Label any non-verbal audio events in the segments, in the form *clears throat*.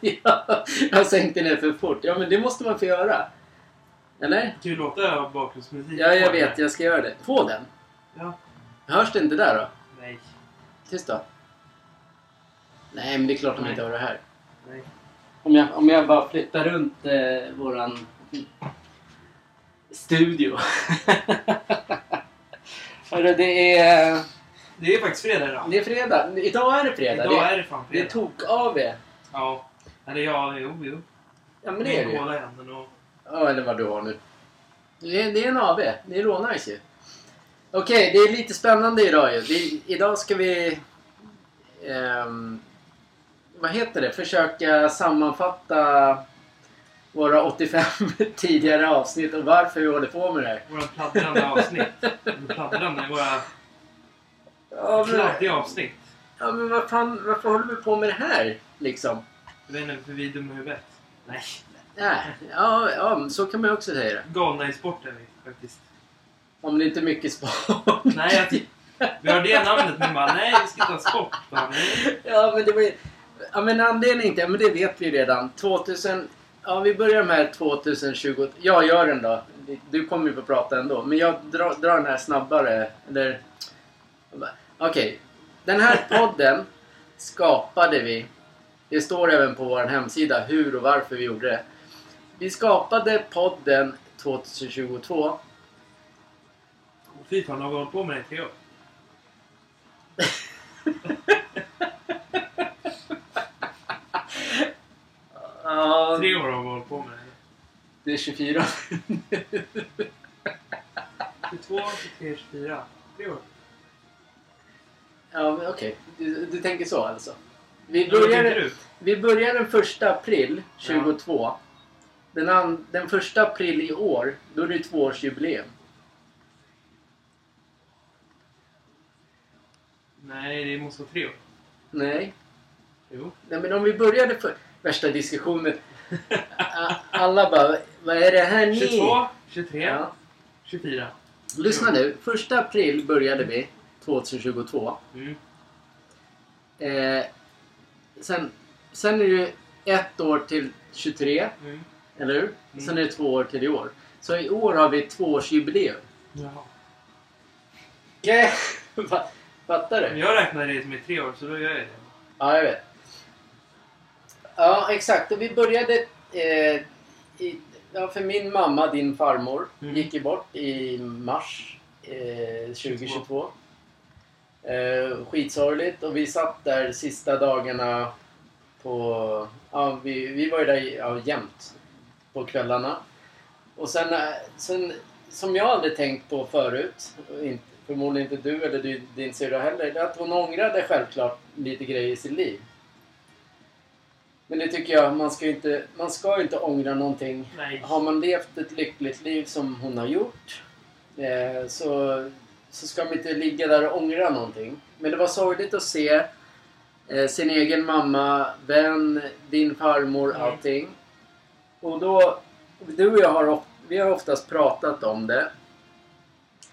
*laughs* ja, jag sänkte ner för fort. Ja, men det måste man få göra. Eller? Det kan ju låta bakgrundsmusik. Ja, jag vet. Jag ska göra det. På den? Ja. Hörs det inte där då? Nej. Tyst då. Nej, men det är klart de Nej. inte hör det här. Nej. Om jag, om jag bara flyttar runt eh, våran studio. *laughs* Hörru, det är, Det är faktiskt fredag idag. det är fredag. Idag är det fredag. Idag det, är det fan det är fredag. tok-AW. Ja. Eller ja, jo, jo. Ja, men det är det ju. och... Ja, eller vad du har nu. Det är, det är en AW. Det är rånice ju. Okej, det är lite spännande idag ju. Vi, idag ska vi... ehm, vad heter det? Försöka sammanfatta våra 85 *laughs* tidigare avsnitt och varför vi håller på med det här. Våra pladdrande avsnitt. Pladdrande, våra Ja, men, kladdiga avsnitt. ja, men vad fan, varför håller vi på med det här? Liksom. Jag vet inte, för vi är dumma i huvudet. Nej. Nej, ja, ja, så kan man ju också säga det. Galna i sport är vi faktiskt. Om det inte är mycket sport. Nej, jag, vi har det namnet men bara nej, vi ska inte ha sport. Bara. Ja, men det var ju... Ja, men anledningen till... Ja, men det vet vi redan. 2000... Ja, vi börjar med 2020... Jag gör den då. Du kommer ju få prata ändå. Men jag drar, drar den här snabbare. Eller... Okej. Den här podden skapade vi. Det står även på vår hemsida hur och varför vi gjorde det. Vi skapade podden 2022. Fy fan, har vi hållit på med det i tre år? Ja, Tre år har vi hållit på med det. det är 24. 22, 23, 24. Tre år. Ja, men okej. Du, du tänker så alltså? Vi började, du? vi började den första april 22. Den, an, den första april i år, då är det tvåårsjubileum. Nej, det måste vara tre år. Nej. Jo. Nej, men om vi började för... Värsta diskussionen. Alla bara, vad är det här ni... 22, 23, Ja. 24. Lyssna nu. Första april började vi 2022. Mm. Eh, sen, sen är det ett år till 23. Mm. Eller hur? Sen är det två år till i år. Så i år har vi tvåårsjubileum. Jaha. *laughs* Fa- Fattar du? jag räknar det är tre år, så då gör jag det. Ja, jag vet. Ja, exakt. Och vi började... Eh, i, ja, för min mamma, din farmor, Mm. gick ju bort i mars eh, 2022. Eh, skitsorgligt. Och vi satt där sista dagarna på... Ja, vi, vi var ju där ja, jämt på kvällarna. Och sen, eh, sen, som jag aldrig tänkt på förut, inte, förmodligen inte du eller du, din syrra heller, det är att hon ångrade självklart lite grejer i sitt liv. Men det tycker jag, man ska ju inte, man ska ju inte ångra någonting. Nej. Har man levt ett lyckligt liv som hon har gjort eh, så, så ska man inte ligga där och ångra någonting. Men det var sorgligt att se eh, sin egen mamma, vän, din farmor, Mm. allting. Och då, du och jag har, vi har oftast pratat om det.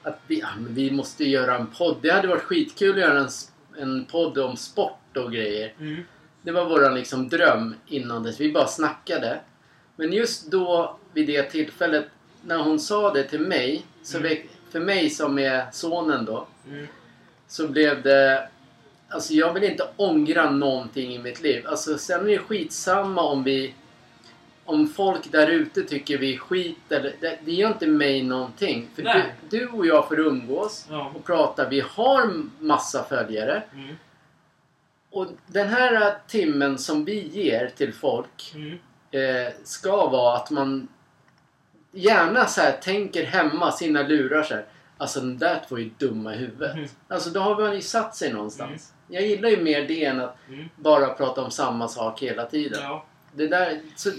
Att vi, ja, vi måste göra en podd. Det hade varit skitkul att göra en, en podd om sport och grejer. Mm. Det var våran liksom dröm innan dess. Vi bara snackade. Men just då, vid det tillfället, när hon sa det till mig, så Mm. väck, för mig som är sonen då, Mm. så blev det... Alltså jag vill inte ångra någonting i mitt liv. Alltså sen är det skitsamma om vi... Om folk där ute tycker vi är skit eller... Det, det gör inte mig någonting. För du, du och jag får umgås Ja. och prata. Vi har massa följare. Mm. Och den här timmen som vi ger till folk Mm. eh, ska vara att man gärna så här tänker hemma sina lurar så här. Alltså den där två är ju dumma i huvudet. Mm. Alltså då har man ju satt sig någonstans. Jag gillar ju mer det än att Mm. bara prata om samma sak hela tiden. Ja. Det där, så,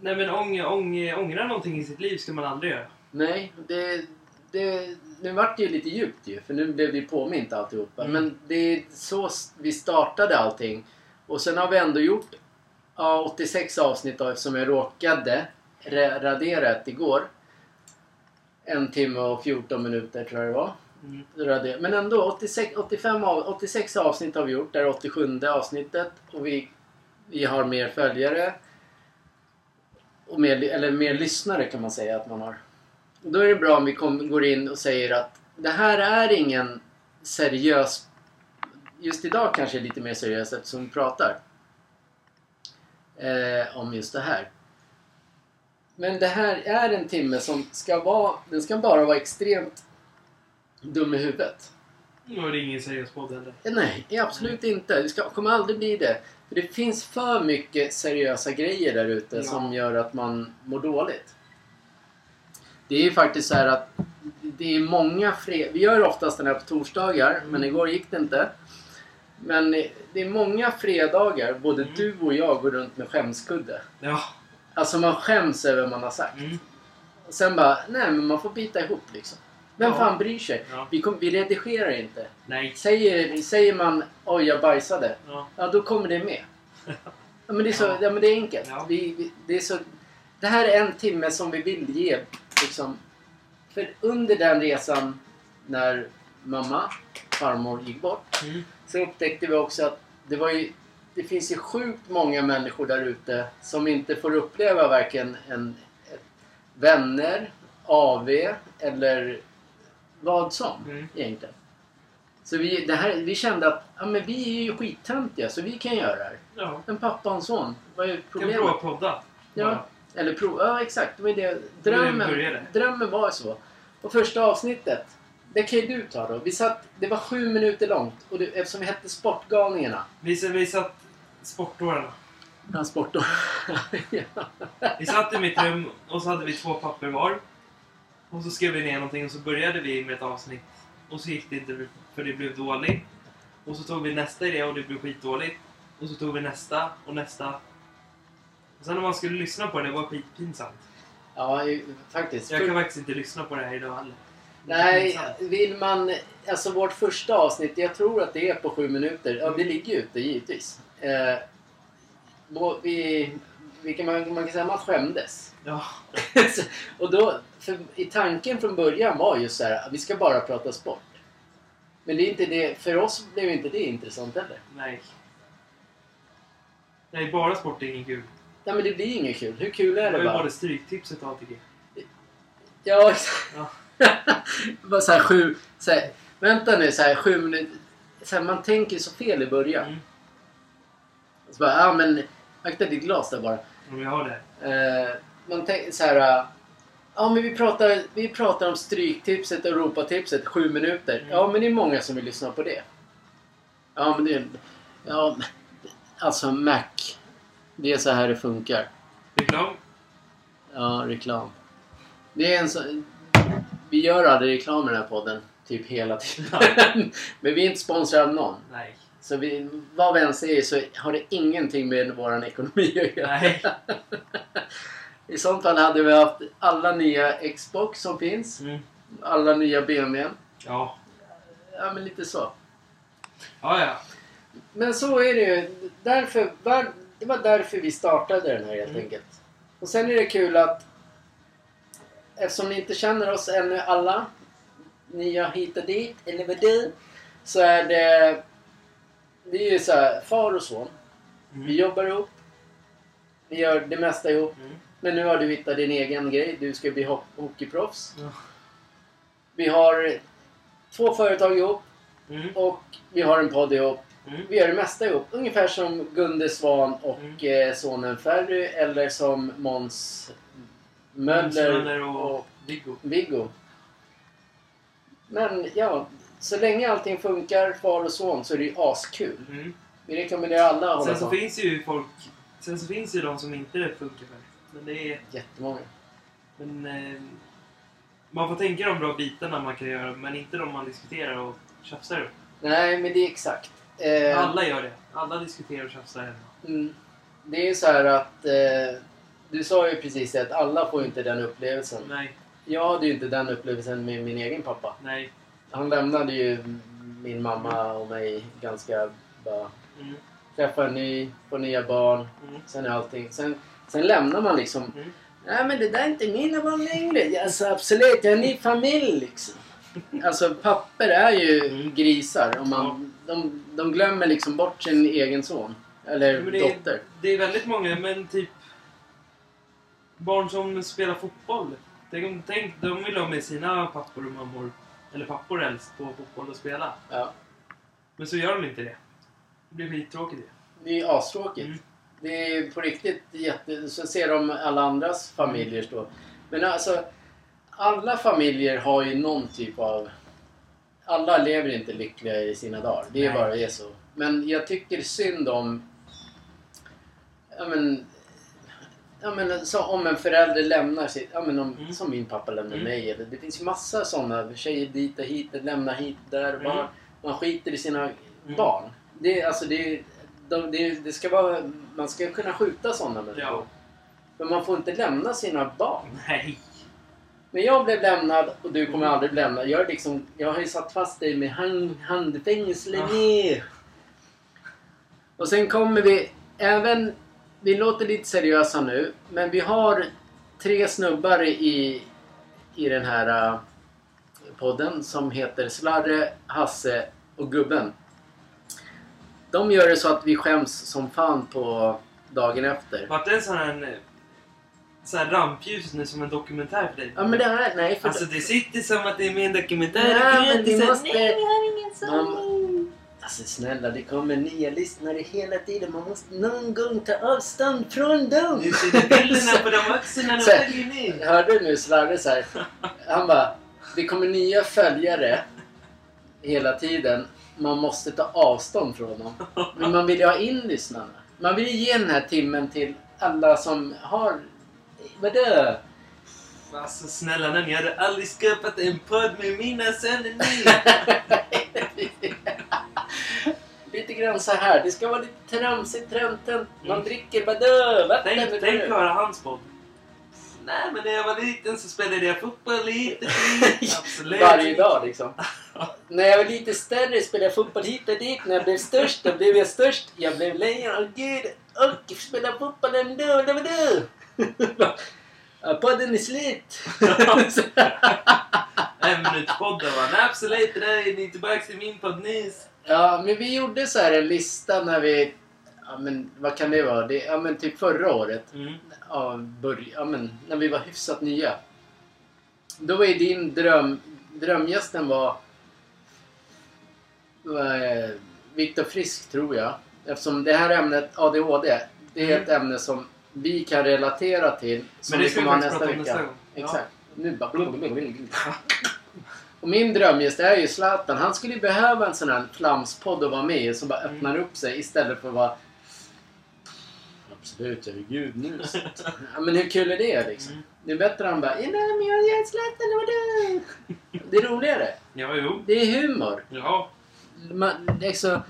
Nej men ång, ång, ångra någonting i sitt liv ska man aldrig göra. nej, det, det, nu vart det ju lite djupt ju, för nu blev vi påmint alltihopa. Mm. Men det är så vi startade allting. Och sen har vi ändå gjort ja, 86 avsnitt då, eftersom jag råkade ra- radera ett igår. En timme och 14 minuter tror jag det var. Mm. Men ändå, 86, 85 av, 86 avsnitt har vi gjort. Det är 87 avsnittet. Och vi, vi har mer följare. Och mer, eller mer lyssnare kan man säga att man har. Och då är det bra om vi kom, går in och säger att det här är ingen seriös... Just idag kanske är lite mer seriöst eftersom vi pratar. Eh, om just det här. Men det här är en timme som ska vara... Den ska bara vara extremt dum i huvudet. Är det ingen seriös podd heller. Eh, Nej, absolut inte. Det ska, kommer aldrig bli det. För det finns för mycket seriösa grejer där ute Ja. som gör att man mår dåligt. Det är ju faktiskt så här att det är många fred... Vi gör oftast den här på torsdagar, Mm. men igår gick det inte. Men det är många fredagar, både Mm. du och jag går runt med skämskudde. Ja. Alltså man skäms över vad man har sagt. Mm. Sen bara, nej men man får bita ihop liksom. Vem Ja. fan bryr sig? Ja. Vi, kom, vi redigerar inte. Nej. Säger, säger man oj jag bajsade, Ja. ja då kommer det med. *laughs* Ja, men det är så, Ja. men det är enkelt. Vi, vi, det, är så, det här är en timme som vi vill ge. Liksom. För under den resan när mamma, farmor gick bort Mm. så upptäckte vi också att det var ju det finns ju sjukt många människor där ute som inte får uppleva varken en, vänner, AV eller vad som Mm. egentligen. Så vi, det här, vi kände att ja, men vi är ju skittöntiga så vi kan göra det här. Ja. En pappa och en son. Vad är Kan problemet? prova podda. Ja, eller prova. Ja, exakt. Det var det. var det Drömmen, drömmen var så. Och första avsnittet, det kan ju du ta då. Vi satt, det var sju minuter långt och det, eftersom vi hette Sportgalningarna. Vi, vi satt sportårarna. Transportår. ja. *laughs* Vi satt i mitt rum och så hade vi två papper var. Och så skrev vi ner någonting och så började vi med ett avsnitt. Och så gick det inte för det blev dåligt. Och så tog vi nästa idé och det blev skitdåligt. Och så tog vi nästa och nästa. Och sen när man skulle lyssna på det, det var skitpinsamt. ja, faktiskt. Jag kan faktiskt inte lyssna på det här idag heller. Nej, vill man... Alltså vårt första avsnitt, jag tror att det är på sju minuter. Ja, det ligger ju ute givetvis. Eh, vi, vi kan, man, man kan säga att man skämdes. Ja. *laughs* Och då, för i tanken från början var ju så här, vi ska bara prata sport. Men det är inte det, för oss blev inte det intressant heller. Nej. Nej, bara sport är ingen kul. Nej men det blir inget kul. Hur kul Det är var det ju bara? både Stryktipset och ATG. Ja, exakt. Ja. *laughs* bara så här sju... Så här, vänta nu, så här sju minuter. Så här, man tänker så fel i början. Mm. Så bara, ja men akta ditt glas där bara. Om vi har det. Eh, man tänker så här. Ja men vi pratar, vi pratar om Stryktipset och Europatipset sju minuter. Mm. Ja men det är många som vill lyssna på det. Ja men det är... Ja, alltså Mac. Det är så här det funkar. Reklam. Ja, reklam. Det är en så... Vi gör aldrig reklam i den här podden. Typ hela tiden. *laughs* men vi är inte sponsrade av någon. Nej. Så vi, vad vi än säger så har det ingenting med vår ekonomi att göra. Nej. *laughs* I sånt fall hade vi haft alla nya Xbox som finns. Mm. Alla nya BMW. Ja. Ja, men lite så. Ja, ja. Men så är det ju. Därför, var, det var därför vi startade den här helt Mm. enkelt. Och sen är det kul att eftersom ni inte känner oss ännu alla, nya hit och dit, eller vad det så är det... Vi är ju så här, far och son. Mm. Vi jobbar ihop. Vi gör det mesta ihop. Mm. Men nu har du hittat din egen grej. Du ska bli ho- hockeyproffs. Ja. Vi har två företag ihop Mm. och vi har en podd ihop. Mm. Vi gör det mesta ihop. Ungefär som Gunde Svan och Mm. eh, sonen Ferry eller som Måns Möller och, och Viggo. Viggo. Men ja, så länge allting funkar, far och son, så är det ju askul. Mm. Vi rekommenderar alla att hålla Sen så på. finns ju folk... Sen så finns ju de som inte funkar för. Men det är... Jättemånga. Men eh, man får tänka de bra bitarna man kan göra, men inte de man diskuterar och tjafsar upp. Nej, men det är exakt. Eh, Alla gör det. Alla diskuterar och tjafsar hemma. Mm. Det är ju så här att... Eh, du sa ju precis det att alla får ju inte den upplevelsen. Nej, Jag hade ju inte den upplevelsen med min egen pappa. nej. Han lämnade ju min mamma och mig ganska bara... Mm, Träffa en ny, få nya barn, mm, sen är allting. Sen, sen lämnar man liksom... mm. Nej men det där är inte mina barn längre. Alltså absolut, jag har en ny familj liksom. Alltså papper är ju Mm. grisar. Och man, de, de glömmer liksom bort sin egen son. Eller Men det, dotter. är, det är väldigt många, men typ barn som spelar fotboll. Tänk, tänk, de vill ha med sina pappor och mammor, eller pappor helst, på fotboll och spela. Ja. Men så gör de inte det. Det blir skittråkigt det. Det är astråkigt. Mm. Det är på riktigt jätte... Så ser de alla andras familjer stå. Men alltså, alla familjer har ju någon typ av... Alla lever inte lyckliga i sina dagar. Det är Nej. bara det är så. Men jag tycker synd om... Ja men... Ja men så om en förälder lämnar sitt... Ja men om, Mm. som min pappa lämnar Mm. mig. Eller, det finns ju massa sådana tjejer dit och hit, lämna hit där. Mm. Barn. Man skiter i sina Mm. barn. Det, alltså, det, de, det, det ska vara, man ska kunna skjuta sådana människor. Ja. Men man får inte lämna sina barn. Nej. Men jag blev lämnad och du kommer aldrig bli lämnad. Jag, är liksom, jag har ju satt fast dig med hand, handfängsle Ah. Och sen kommer vi även... Vi låter lite seriösa nu. Men vi har tre snubbar i, i den här uh, podden som heter Slarre, Hasse och Gubben. De gör det så att vi skäms som fan på dagen efter. Vart det en sån här, eh, så här rampljus nu som en dokumentär för dig? Ja men det här, nej för Alltså det sitter som att det är med i en dokumentär. Nej, men säga, måste- Nej, vi har ingen sanning. Alltså snälla, det kommer nya lyssnare hela tiden. Man måste någon gång ta avstånd från dem. Nu ser du bilderna på de *laughs* axlarna Så- och följer. Hörde du nu Slarre så här? Han bara, det kommer nya följare hela tiden. Man måste ta avstånd från dem. Men man vill ju ha in lyssnarna. Man vill ju ge den här timmen till alla som har... Vadå? Alltså snälla nån, jag hade aldrig skapat en podd med mina söner nu. *laughs* grann så här. Det ska vara lite tramsigt, tränten. Man Mm. dricker vadå? Vatten? Tänk, tänk höra hans podd. Nej men när jag var liten så spelade jag fotboll lite. *laughs* Absolut. Varje dag liksom. När jag var lite större spelade jag fotboll hit och dit. När jag blev störst, då blev jag störst. Jag blev lejon. Åh gud! Och spelade fotboll ändå. Det var du! *laughs* Podden är slut. *laughs* En minuts podd va? Nej absolut, det där är ni tillbaka till min podd nyss. Ja, men vi gjorde så här en lista när vi... Ja, men vad kan det vara? Det, ja, men typ förra året. Mm. Ja, börj, ja, men när vi var hyfsat nya. Då var ju din dröm... Drömgästen var... var Viktor Frisk, tror jag. Eftersom det här ämnet, ADHD, det är Mm. ett ämne som vi kan relatera till. Som Men det vi ska vi faktiskt prata om vecka. nästa gång. Ja. Exakt. Nu bara... Och min drömgäst är ju Zlatan. Han skulle ju behöva en sån här flamspodd att vara med i som bara Mm. öppnar upp sig istället för att vara... Absolut, jag är gud nu. ja, men hur kul är det liksom? Mm. Det är bättre än bara "Ja, nej, men jag är Zlatan, det var du! Det är roligare. Ja, jo. Det är humor. Ja. Man, så,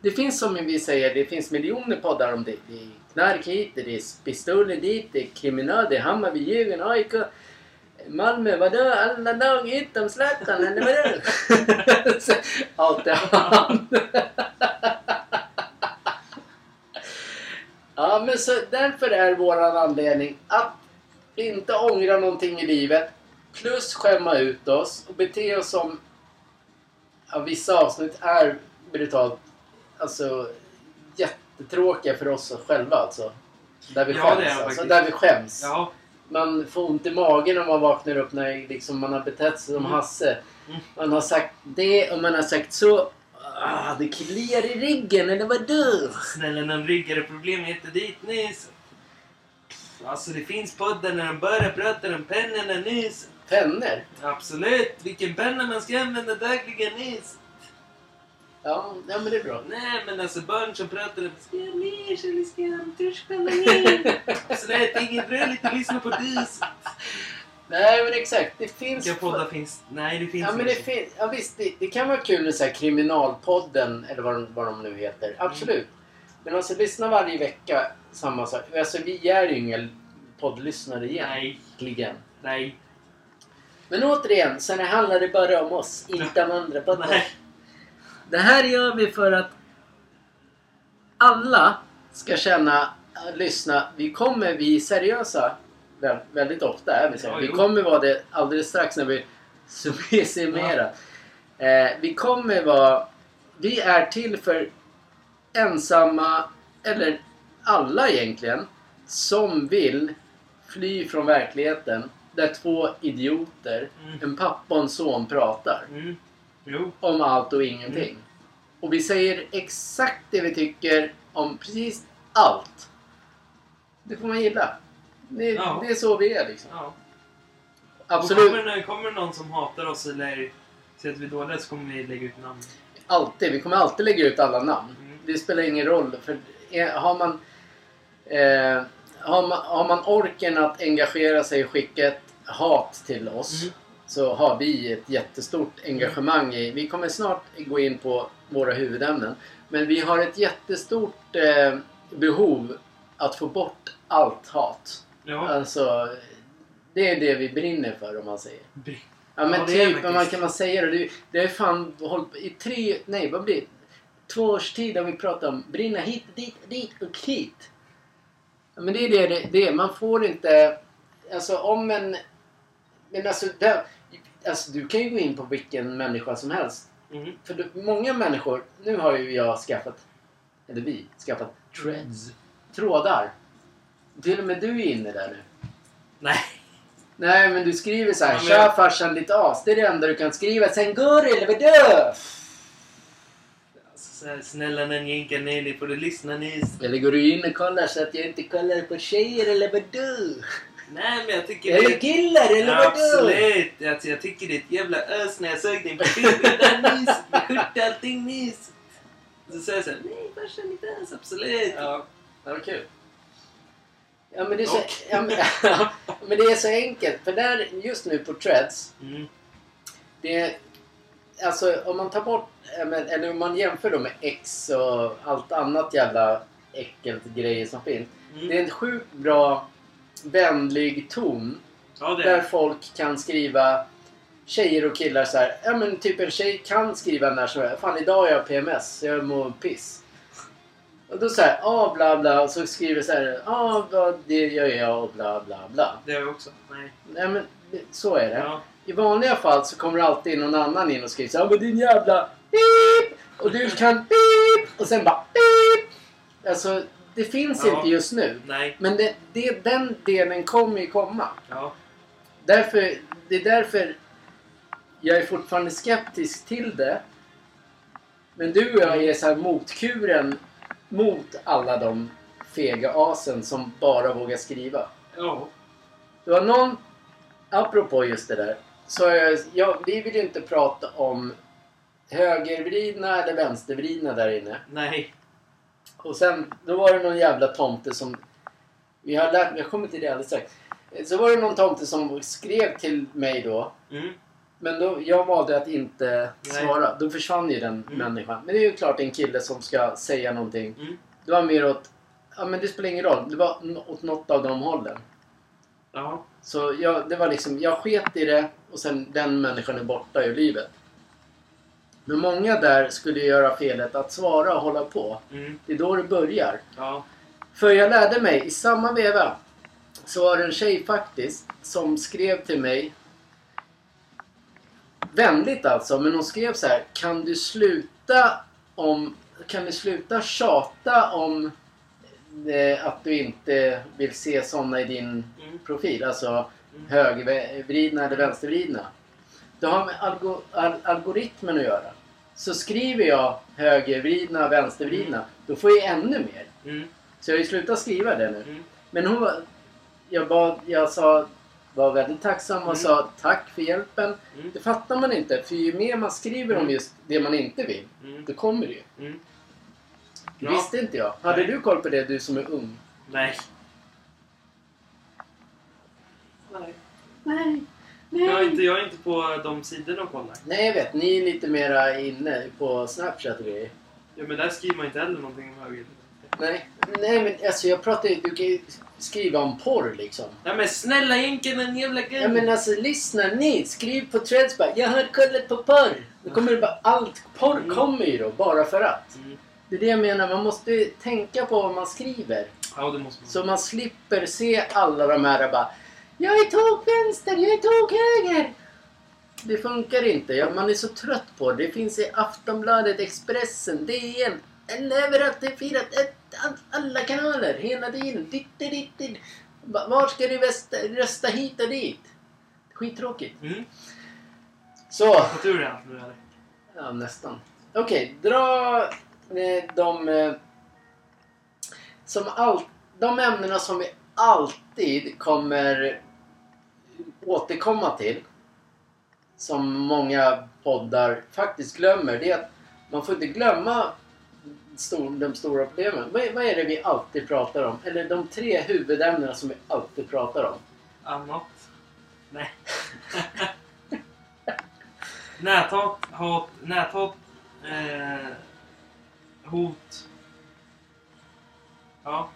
det finns som vi säger, det finns miljoner poddar om det. Det är knark hit, det är pistoler dit, det är kriminal, det är Hammarby, Djurgården, AIK, Malmö, vadå? Alla lag utom Zlatan, eller vadå? *laughs* Allt är han. *laughs* ja, men så därför är våran anledning att inte ångra någonting i livet. Plus skämma ut oss och bete oss som ja, vissa avsnitt är brutalt alltså jättetråkiga för oss själva alltså. Där vi Ja, skäms. alltså, där vi skäms. Ja. Man får ont i magen när man vaknar upp när liksom, man har betett sig som Mm. Hasse. Mm. Man har sagt det och man har sagt så. Ah, det kliar i ryggen, eller vad du? Snälla nån ryggade problem heter dit nyss. Alltså det finns poddar när de börjar prata om pennorna nyss. Pennor? Absolut. Vilken penna man ska använda dagligen nyss. Ja, ja, men det är bra. Nej men alltså barn som pratar om ska jag ner eller ska jag tuschpenna ner? Absolut, inget roligt att lyssna på dus. Nej men exakt. Det finns... Vilka poddar finns? Nej, det finns Ja, men det, fin- ja, visst, det, det kan vara kul med så här kriminalpodden eller vad de, vad de nu heter. Absolut. Men alltså lyssna varje vecka samma sak. Alltså vi är ju inga poddlyssnare Nej, egentligen. nej, Men återigen, så här handlar det bara om oss, inte om andra poddar. nej. Det här gör vi för att alla ska känna, lyssna. Vi kommer, vi är seriösa vä- väldigt ofta är vi så. Vi kommer vara det alldeles strax när vi *laughs* summerar. Eh, vi kommer vara, vi är till för ensamma, eller alla egentligen, som vill fly från verkligheten. Där två idioter, Mm. en pappa och en son pratar Mm. Jo. om allt och ingenting. Och vi säger exakt det vi tycker om precis allt. Det får man gilla. Det, Ja. det är så vi är liksom. Ja. Absolut. Och kommer, kommer någon som hatar oss eller säger att vi är dåliga så kommer vi lägga ut namn. Alltid. Vi kommer alltid lägga ut alla namn. Mm. Det spelar ingen roll. För har man, eh, har man, har man orken att engagera sig och skicka ett hat till oss Mm. Så har vi ett jättestort engagemang i... Vi kommer snart gå in på våra huvudämnen. Men vi har ett jättestort eh, behov att få bort allt hat. Ja. Alltså, det är det vi brinner för om man säger. Bry- Ja men Ja, typ, man kan man säga det? Det, är fan hållit i tre, nej vad blir det? Två års tid har vi pratat om brinna hit, dit, dit och hit. Ja, men det är det det, det är. Man får inte, alltså om en, men alltså, det, alltså du kan ju gå in på vilken människa som helst. Mm. För du, många människor, nu har ju jag skaffat, eller vi, skaffat threads. Trådar. Till och med du är inne där nu. Nej. Nej men du skriver så här, Ja, men- Tja farsan ditt as. Det är det enda du kan skriva. Sen? Alltså, så här, snälla nån jänka ner dig får du lyssna nyss. Eller går du in och kollar så att jag inte kollar på tjejer eller vadå? Nej men jag tycker Eller killar eller Ja, vadå? absolut! Alltså, jag tycker det är ett jävla ös när jag såg din. Med skjorta allting nyss. Så säger jag såhär, nej farsan ditt ös, absolut. Ja, det var kul. Ja men det är så, ja, men, ja, *laughs* men det är så enkelt. För där, just nu på Threads. Mm. Det är, alltså om man tar bort, eller om man jämför då med X och allt annat jävla äckelt grejer som finns. Mm. Det är en sjukt bra vänlig ton. Ja, det Där är folk kan skriva Tjejer och killar så här. Ja men typ en tjej kan skriva när som helst. Fan idag har jag PMS. Jag mår piss. Och då säger ah bla bla. Och så skriver så här. Ah det gör jag och bla bla bla. det är jag också. Nej. Nej men så är det. Ja. I vanliga fall så kommer det alltid någon annan in och skriver så här. "Ah, men din jävla beep. Och du kan beep. Och sen bara beep. Alltså det finns Ja. inte just nu. Nej. Men det, det, den delen kommer ju komma. Ja. Därför, det är därför jag är fortfarande skeptisk till det. Men du och jag är så här motkuren mot alla de fega asen som bara vågar skriva. Ja. Det var någon, apropå just det där, så jag, jag, vi vill ju inte prata om högervridna eller vänstervridna där inne. Nej. Och sen, då var det någon jävla tomte som... Vi har lärt, jag kommer till det alldeles strax. Så var det någon tomte som skrev till mig då. Mm. Men då, jag valde att inte Nej. svara. Då försvann ju den Mm. människan. Men det är ju klart en kille som ska säga någonting. Mm. Det var mer åt... Ja men det spelar ingen roll. Det var åt något av de hållen. Ja. Så jag, det var liksom, jag sket i det och sen den människan är borta ur livet. Men många där skulle göra felet att svara och hålla på. Mm. Det är då det börjar. Ja. För jag lärde mig, i samma veva, så var det en tjej faktiskt som skrev till mig Vänligt alltså, men hon skrev så här. Kan du sluta om... Kan du sluta tjata om eh, att du inte vill se såna i din Mm. profil? Alltså Mm. högervridna eller vänstervridna. Det har med algo, al, algoritmen att göra. Så skriver jag högervridna, vänstervridna, då får jag ännu mer. Mm. Så jag har ju slutat skriva det nu. Mm. Men hon var... Jag, bad, jag sa, var väldigt tacksam och Mm. sa tack för hjälpen. Mm. Det fattar man inte. För ju mer man skriver om Mm. just det man inte vill, Mm. då kommer det ju. Mm. Det Ja. visste inte jag. Hade Nej. du koll på det, du som är ung? Nej. Nej. Nej, Jag är nej. inte, jag är inte på de sidorna och kollar. Nej, jag vet. Ni är lite mera inne på Snapchat och grejer. Ja, men där skriver man inte heller någonting om höger. Nej, nej men alltså jag pratar ju... Du kan ju skriva om porr liksom. Nej men snälla Henken en jävla gud! Ja men alltså lyssna ni, skriv på Threads bara Jag har kollat på porr. Då kommer det bara allt. Porr Mm. kommer ju då bara för att. Mm. Det är det jag menar, man måste ju tänka på vad man skriver. Ja, det måste man. Så man slipper se alla de här bara Jag är tog vänster, jag är tog höger. Det funkar inte. Ja, man är så trött på det. Det finns i Aftonbladet, Expressen, DN. En överallt. Det är firat ett, all- alla kanaler hela tiden. Ditt, ditt, ditt, ditt. Va- Var ska du rösta, rösta hit och dit? Skittråkigt. Mm. Så. Fått ur det allt nu eller? Ja, nästan. Okej, dra eh, de... Eh, som all, de ämnena som vi alltid kommer återkomma till. Som många poddar faktiskt glömmer. Det är att man får inte glömma stor, de stora problemen. Vad, är- vad är det vi alltid pratar om? Eller de tre huvudämnena som vi alltid pratar om. Annat? Nej. *laughs* näthat, hat, näthat, eh, hot. Ja,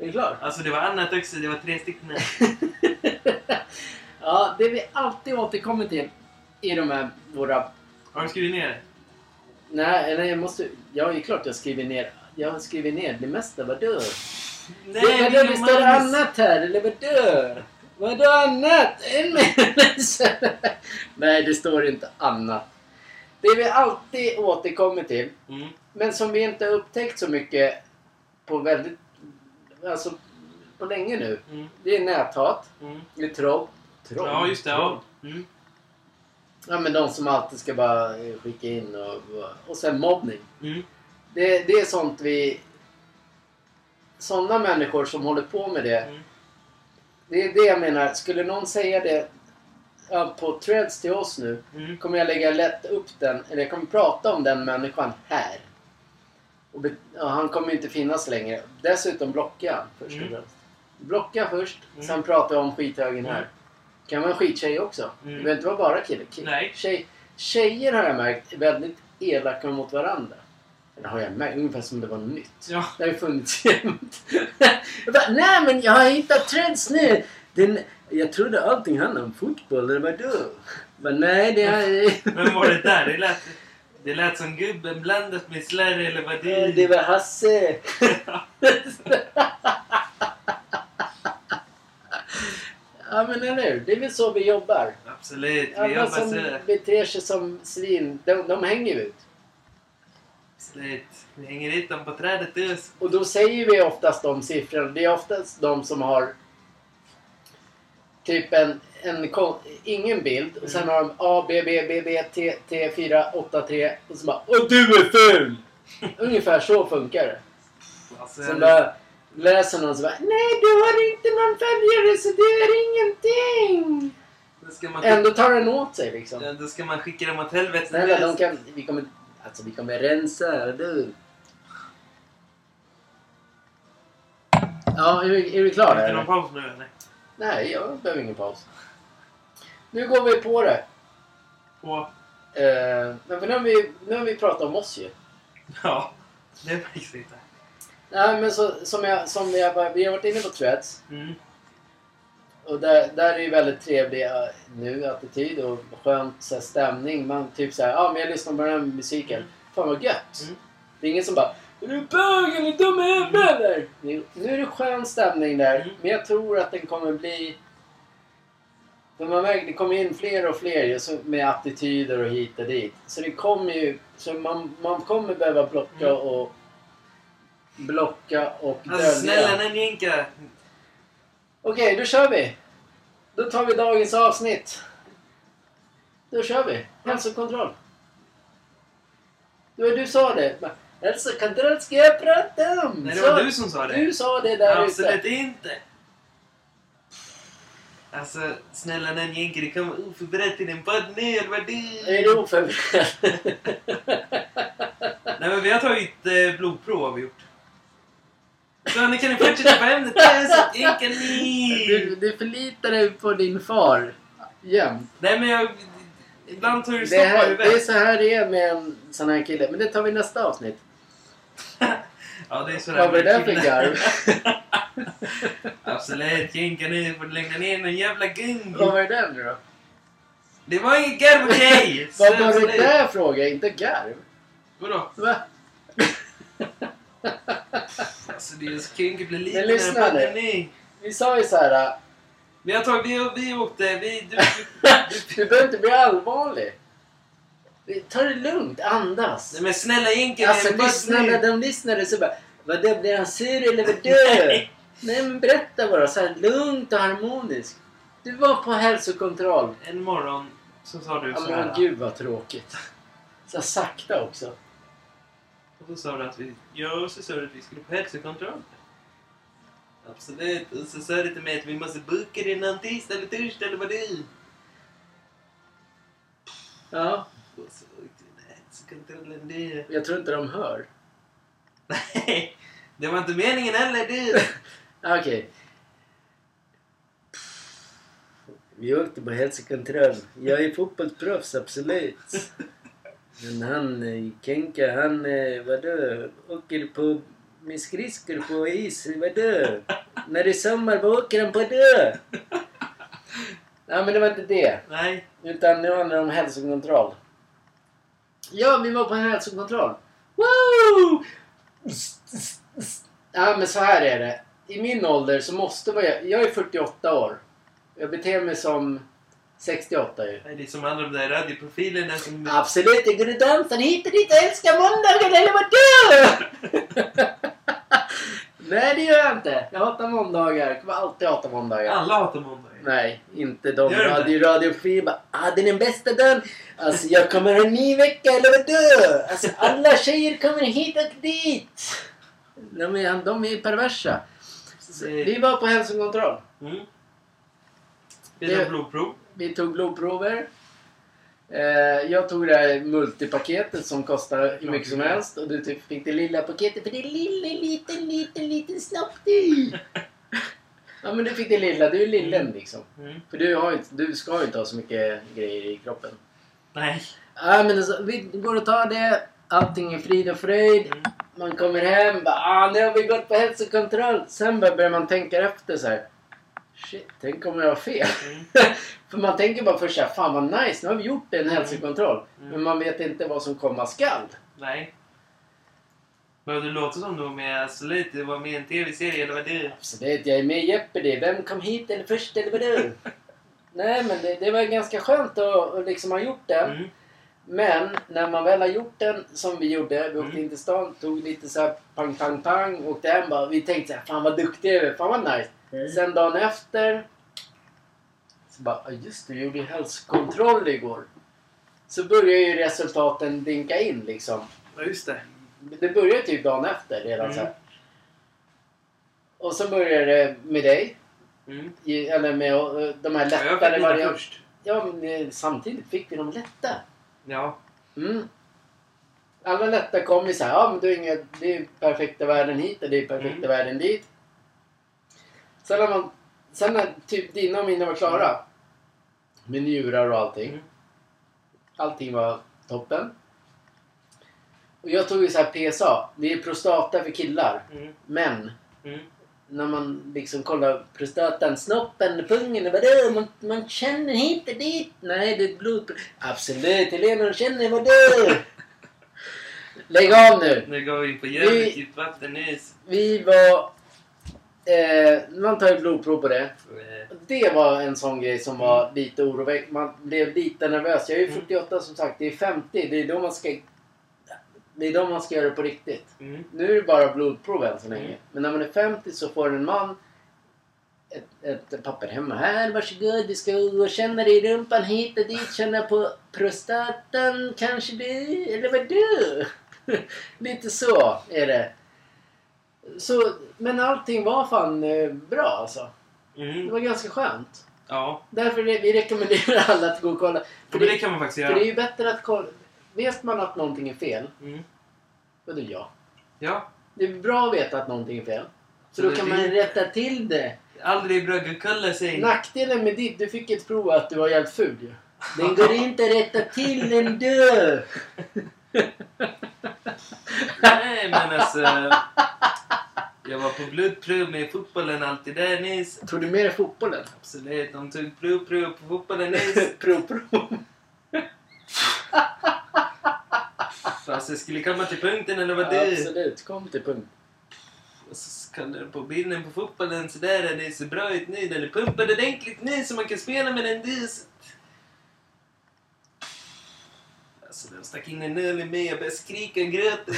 Är du klar? alltså det var annat också. Det var tre stycken. *laughs* ja, det vi alltid återkommer till i de här våra Har du skrivit ner det? Nej, eller jag måste... Ja, det är klart jag skriver ner. Jag har skrivit ner det mesta. Vadå? Nej, det, vadå, det står annat här, eller vadå? Vadå annat? En. *laughs* Nej, det står inte annat. Det vi alltid återkommer till, Mm. men som vi inte har upptäckt så mycket på väldigt... Alltså, på länge nu. Mm. Det är näthat. Mm. Det är troll. Troll? Ja, just det. Ja. Mm. Ja, men de som alltid ska bara eh, skicka in och... Och sen mobbning. Mm. Det, det är sånt vi... Sådana människor som håller på med det. Mm. Det är det jag menar. Skulle någon säga det på threads till oss nu. Mm. Kommer jag lägga lätt upp den. Eller jag kommer prata om den människan här. Be, ja, han kommer inte finnas längre. Dessutom blocka först och Mm. främst. Blocka först. Mm. Sen prata om skithögen här. Mm. Kan vara en skittjej också. Det behöver inte vara bara kille. Ki- Nej. Tjej, tjejer har jag märkt är väldigt elaka mot varandra. Eller har jag märkt? Ungefär som det var nytt. Ja. Det har ju funnits *laughs* jämt. jag bara, nej men jag har hittat trends nu. Den, jag trodde allting handlade om fotboll, eller vadå? Men nej, det är... *laughs* Vem var det där? Det lät, det lät som gubben blandat med slarv eller vad det det var Hasse. *laughs* ja men eller hur? Det är väl så vi jobbar. Absolut. Vi Alla jobbar som så. beter sig som svin, de, de hänger ut. Absolut. Vi hänger dit dem på trädet. Och då säger vi oftast de siffrorna. Det är oftast de som har typ en, en ingen bild och sen Mm. har de A, B, B, B, B, T, T, 4, 8, 3 och så bara Åh du är ful! *laughs* Ungefär så funkar det. Alltså, Sen bara läser någon så bara Nej du har inte någon följare så det är ingenting! Ändå tar den åt sig liksom. ja, då ska man skicka dem åt helvete. Snälla de kan, vi kommer, alltså vi kommer rensa, du. Ja, är är du klar där? inte någon paus nu eller? Nej, jag behöver ingen paus. Nu går vi på det. På... Eh, men nu har, vi, nu har vi pratat om oss ju. Ja. Det märks inte. Nej, men så, som jag, som jag, vi har varit inne på Threads. Mm. Och där, där är ju väldigt trevlig eh, nu attityd och skönt så här, stämning. Man typ såhär, ja men jag lyssnar på den här musiken. Mm. Fan vad gött. Mm. Det är ingen som bara, är du bög eller dum i huvudet eller? Nu, nu är det skön stämning där. Mm. Men jag tror att den kommer bli... För man märker, det kommer in fler och fler med attityder och hit och dit. Så det kommer ju... Så man, man kommer behöva blocka Mm. och... Blocka och Alltså snälla Nenjenka. Okej, då kör vi. Då tar vi dagens avsnitt. Då kör vi. Hälsokontroll. Du, du sa det. Bara, Hälsokontroll ska jag prata om. Nej, det Så- var du som sa det. Du sa det där Absolut ute. inte. Alltså, snälla Nenjenka, du kommer oförberedd till en podd nu, eller vad det Är du oförberedd? *laughs* Nej men vi har tagit eh, blodprov har vi gjort. Så nu kan ni fortsätta på ämnet. Det är så enkelt ni. Du, du förlitar dig på din far jämt. Nej men jag... Ibland tar du Det, stopp på här, det är så här det är med en sån här kille. Men det tar vi i nästa avsnitt. Ja, det är sådär Vad var det där för garv? Absolut, Jenka nu får du lägga ner någon jävla gung. Vad var det där nu då? Det var ingen garv okej! *laughs* Vad var det där fråga? Inte garv? Vadå? Va? *laughs* Alltså det är så kinky blir lite Men lyssna nu. Vi sa ju så här. äh, Vi har tagit, vi, vi åkte, vi, du, Du *laughs* behöver inte bli allvarlig. Ta det lugnt, andas. nej men snälla Jenka, Alltså lyssnarna, de lyssnade så bara Vadå, blir han sur eller vadå? Nej men berätta bara så här lugnt och harmoniskt. Du var på hälsokontroll. En morgon så sa du Ja, så men här. gud vad tråkigt. Så sakta också. Och så sa du att vi, ja, och så sa du att vi skulle på hälsokontroll. Absolut. Och så sa du till mig att vi måste boka det någon tisdag eller torsdag eller vad det är. Ja, Jag tror inte de hör. Nej, det var inte meningen heller du. *laughs* Okej. Vi åkte på hälsokontroll. Jag är fotbollsproffs, absolut. Men han, eh, Kenka, han, eh, vadå, åker på med skridskor på is, vadå? När det är sommar, vad åker han på då? *laughs* Ja, men det var inte det. Nej. Utan nu handlar det om hälsokontroll. Ja, vi var på en hälsokontroll. Woo! Ja, men så här är det. I min ålder så måste man... Jag är 48 år. Jag beter mig som 68 ju. Det är som alla de där radioprofilerna som... Absolut, jag går och dansar hit och dit och älskar måndagar, eller vadå? *laughs* Nej, det gör jag inte. Jag hatar måndagar. Jag kommer alltid hata måndagar. Alla hatar måndagar. Nej, inte de. Gör du inte? Radio, radioprofiler bara ah, det är den bästa dagen. Alltså jag kommer en ny vecka eller vadå? Alltså alla tjejer kommer hit och dit. De är, de är perversa. Vi var på hälsokontroll. Mm. Vi tar blodprov. Vi tog blodprover. Eh, jag tog det här multipaketet som kostar hur mycket som helst. Och du typ fick det lilla paketet för det är lilla, liten, liten, liten snopp du. *laughs* Ja men du fick det lilla. Du är lillen liksom. Mm. För du, har ju, inte- du ska ju inte ha så mycket grejer i kroppen. Nej. Ja men alltså, vi går och tar det. Allting är frid och fröjd. Mm. Man kommer hem. Bara, ah, nu har vi gått på hälsokontroll. Sen börjar man tänka efter så här. Shit, tänk om jag har fel. *laughs* Mm. För man tänker bara först såhär, fan vad nice, nu har vi gjort en hälsokontroll. Mm. Men man vet inte vad som komma skall. Nej. Men du låter som du var med Absolut. Du var med i en tv-serie eller vad det är. Så det, jag är med i Jeopardy, vem kom hit eller först eller vadå? *laughs* Nej men det, det var ganska skönt att, att liksom ha gjort den. Mm. Men när man väl har gjort den som vi gjorde, vi åkte Mm. in till stan, tog lite så här pang pang pang, åkte hem bara. Vi tänkte såhär, fan vad duktiga vi är, fan vad nice. Sen dagen efter, så bara, "Ja, just det, vi gjorde hälsokontroll igår. Så börjar ju resultaten dinka in liksom. Ja, just det. Det börjar typ dagen efter redan Mm. så här. Och så börjar det med dig. Mm. Eller med eh, de här Ja, jag lättare fick mina varianterna. först. Ja, men eh, samtidigt fick vi de lätta. Ja. Mm. Alla lätta kom ju så här, ja men det är, inga, det är perfekta värden hit och det är perfekta Mm. värden dit. Sen när, man, sen när typ dina och mina var klara, med njurar och allting. Mm. Allting var toppen. Och jag tog ju så här PSA, det är prostata för killar. Mm. Men Mm. när man liksom kollar prostatan, snoppen, pungen, vadå? Man, man känner hit och dit. Nej, det är ett blodprov. Absolut, Helena hon känner vadå? *laughs* Lägg av nu. Nu går vi in på jävligt djupt vatten nu. Vi var... Eh, man tar ju blodprov på det. Eh, Det var en sån grej som var lite oroväckande. Man blev lite nervös. Jag är ju Mm. 48 som sagt. Det är 50. Det är då man ska... Det är då man ska göra det på riktigt. Mm. Nu är det bara blodprov än så länge. Mm. Men när man är 50 så får en man ett, ett papper hemma. Här, varsågod. Vi ska gå och känna dig i rumpan hit och dit. Känna på prostatan kanske du. Eller vad du? *laughs* Lite så är det. Så, men allting var fan eh, bra alltså. Det Mm. var ganska skönt. Ja. Därför re- vi rekommenderar *laughs* alla att gå och kolla. För Men det, det kan man faktiskt för det är göra. ju bättre att kolla. Vet man att någonting är fel, Mm. vadå ja? Ja. Det är bra att veta att någonting är fel. Så då kan man rätta till det. Aldrig bröggukulla sig. Nackdelen med ditt, du fick ett prov att du var jävligt ful ju. *laughs* Den går inte att rätta till ändå. *laughs* Nej men alltså. Jag var på blodprov med fotbollen alltid där nyss. Tror du mer i fotbollen? Absolut, de tog blodprov på fotbollen nyss. *laughs* prov, prov. Fast jag skulle komma till punkten eller vad det Absolut, kom till punkt. Och så kollar du på bilden på fotbollen så där det ser bra ut nu. Den är pumpad ordentligt nu så man kan spela med den dyset. Alltså de stack in en öl i mig. Jag började skrika och dyset.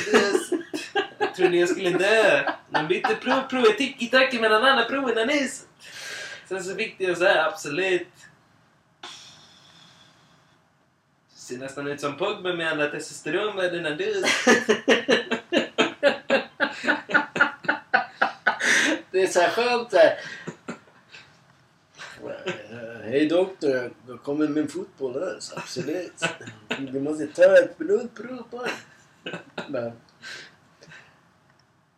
Jag trodde jag skulle dö. De bytte prov, prov, tiki-taki mellan alla proven nyss. Sen så fick jag så här, absolut. Ser nästan ut som Pogba med alla testosteronvärdena dyset. *laughs* Det är så här skönt här. Hej doktor, jag kommer med fotboll här. Så absolut. Du måste ta ett blodprov. Men-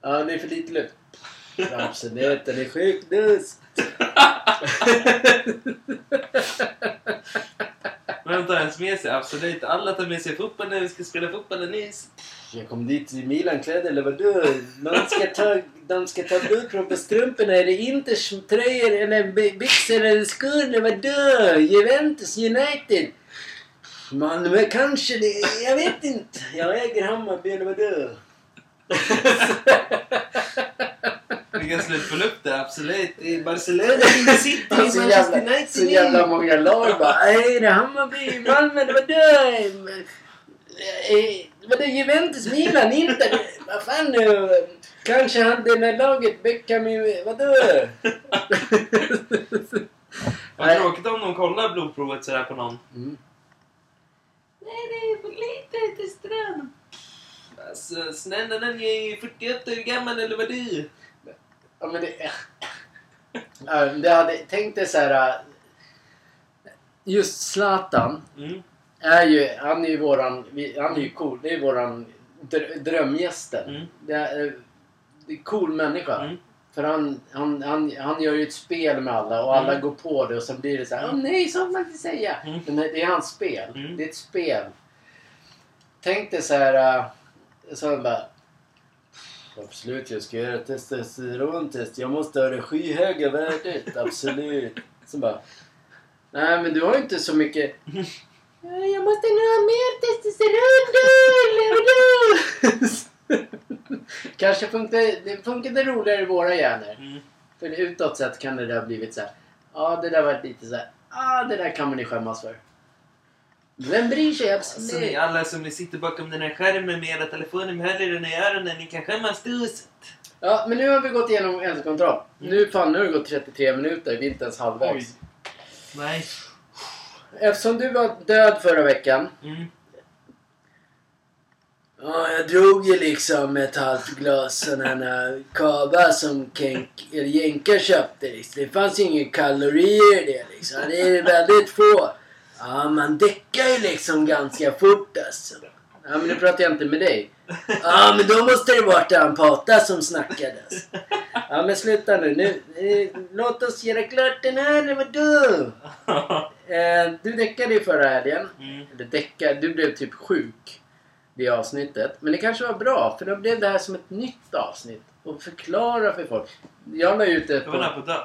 Ja, det är för lite luft. *laughs* Absolut, den är dust. Vem tar ens med sig? Absolut. Alla tar med sig fotboll när vi ska spela fotboll nyss. Jag kom dit i Milan-kläder, eller vadå? De ska ta, de ska ta blodprov på strumporna. Är det inte tröjor eller by- byxor eller skor? eller Vadå? Juventus, United? Malmö kanske det. Jag vet inte. Jag äger Hammarby, eller vadå? *laughs* Vi kan slut på luft där, absolut. I Barcelona, i City, i Manchester jävla, United. så jävla många lag bara. "Nej, det är Hammarby, Malmö, eller vadå? Eh, Vadå Juventus, Milan, inte? Vad fan nu? Kanske hade det där laget Beckham i... Vadå? *laughs* Vad tråkigt om de kollar blodprovet sådär på någon. Mm. Nej, det är för lite till ström. Alltså, snälla den är ju 48 år gammal eller vad det är. Ja, men det... Ja, det hade, tänk dig så här... Just Zlatan Mm. Är ju... Han är ju våran... Han är ju cool. Det är våran dr- drömgästen. Mm. Det är, det är cool människa. Mm. För han, han, han, han gör ju ett spel med alla och alla Mm. går på det och sen blir det så här. Åh nej, så får man inte säga. Mm. Men det är hans spel. Mm. Det är ett spel. Tänk dig så här... äh, Så han bara... Absolut, jag ska göra testosterontest. Jag måste ha det skyhöga värdet. *laughs* Absolut. Så bara... Nej, men du har ju inte så mycket... "Ja, Jag måste nog ha mer testosteron då, eller vadå?" *laughs* Kanske funkar det funkade roligare i våra hjärnor. Mm. För utåt sett kan det där ha blivit så här. Ja, det där var lite så här. Ja, det där kan man ju skämmas för. Vem bryr sig? Alltså, ni alla som ni sitter bakom den här skärmen med era telefoner med hörlurarna i öronen, ni kan skämmas tusen. Ja, men nu har vi gått igenom hälsokontroll. Mm. Nu fan, nu har det gått 33 minuter. Vi är inte ens halvvägs. Nej. Eftersom du var död förra veckan. Mm. Ja, jag drog ju liksom ett halvt glas sån här kava som Kenk, eller Jänka köpte. Liksom. Det fanns ju inga kalorier i det liksom. Det är väldigt få. Ja, man däckar ju liksom ganska fort alltså. Ja, men nu pratar jag inte med dig. Ja, men då måste det varit han Pata som snackade alltså. Ja, men sluta nu. nu eh, låt oss göra klart den här, vadå? Eh, du däckade ju förra helgen. Mm. Eller däckade, du blev typ sjuk det avsnittet. Men det kanske var bra, för då blev det här som ett nytt avsnitt. Och förklara för folk. Jag la ut det Jag var nära på... på att dö.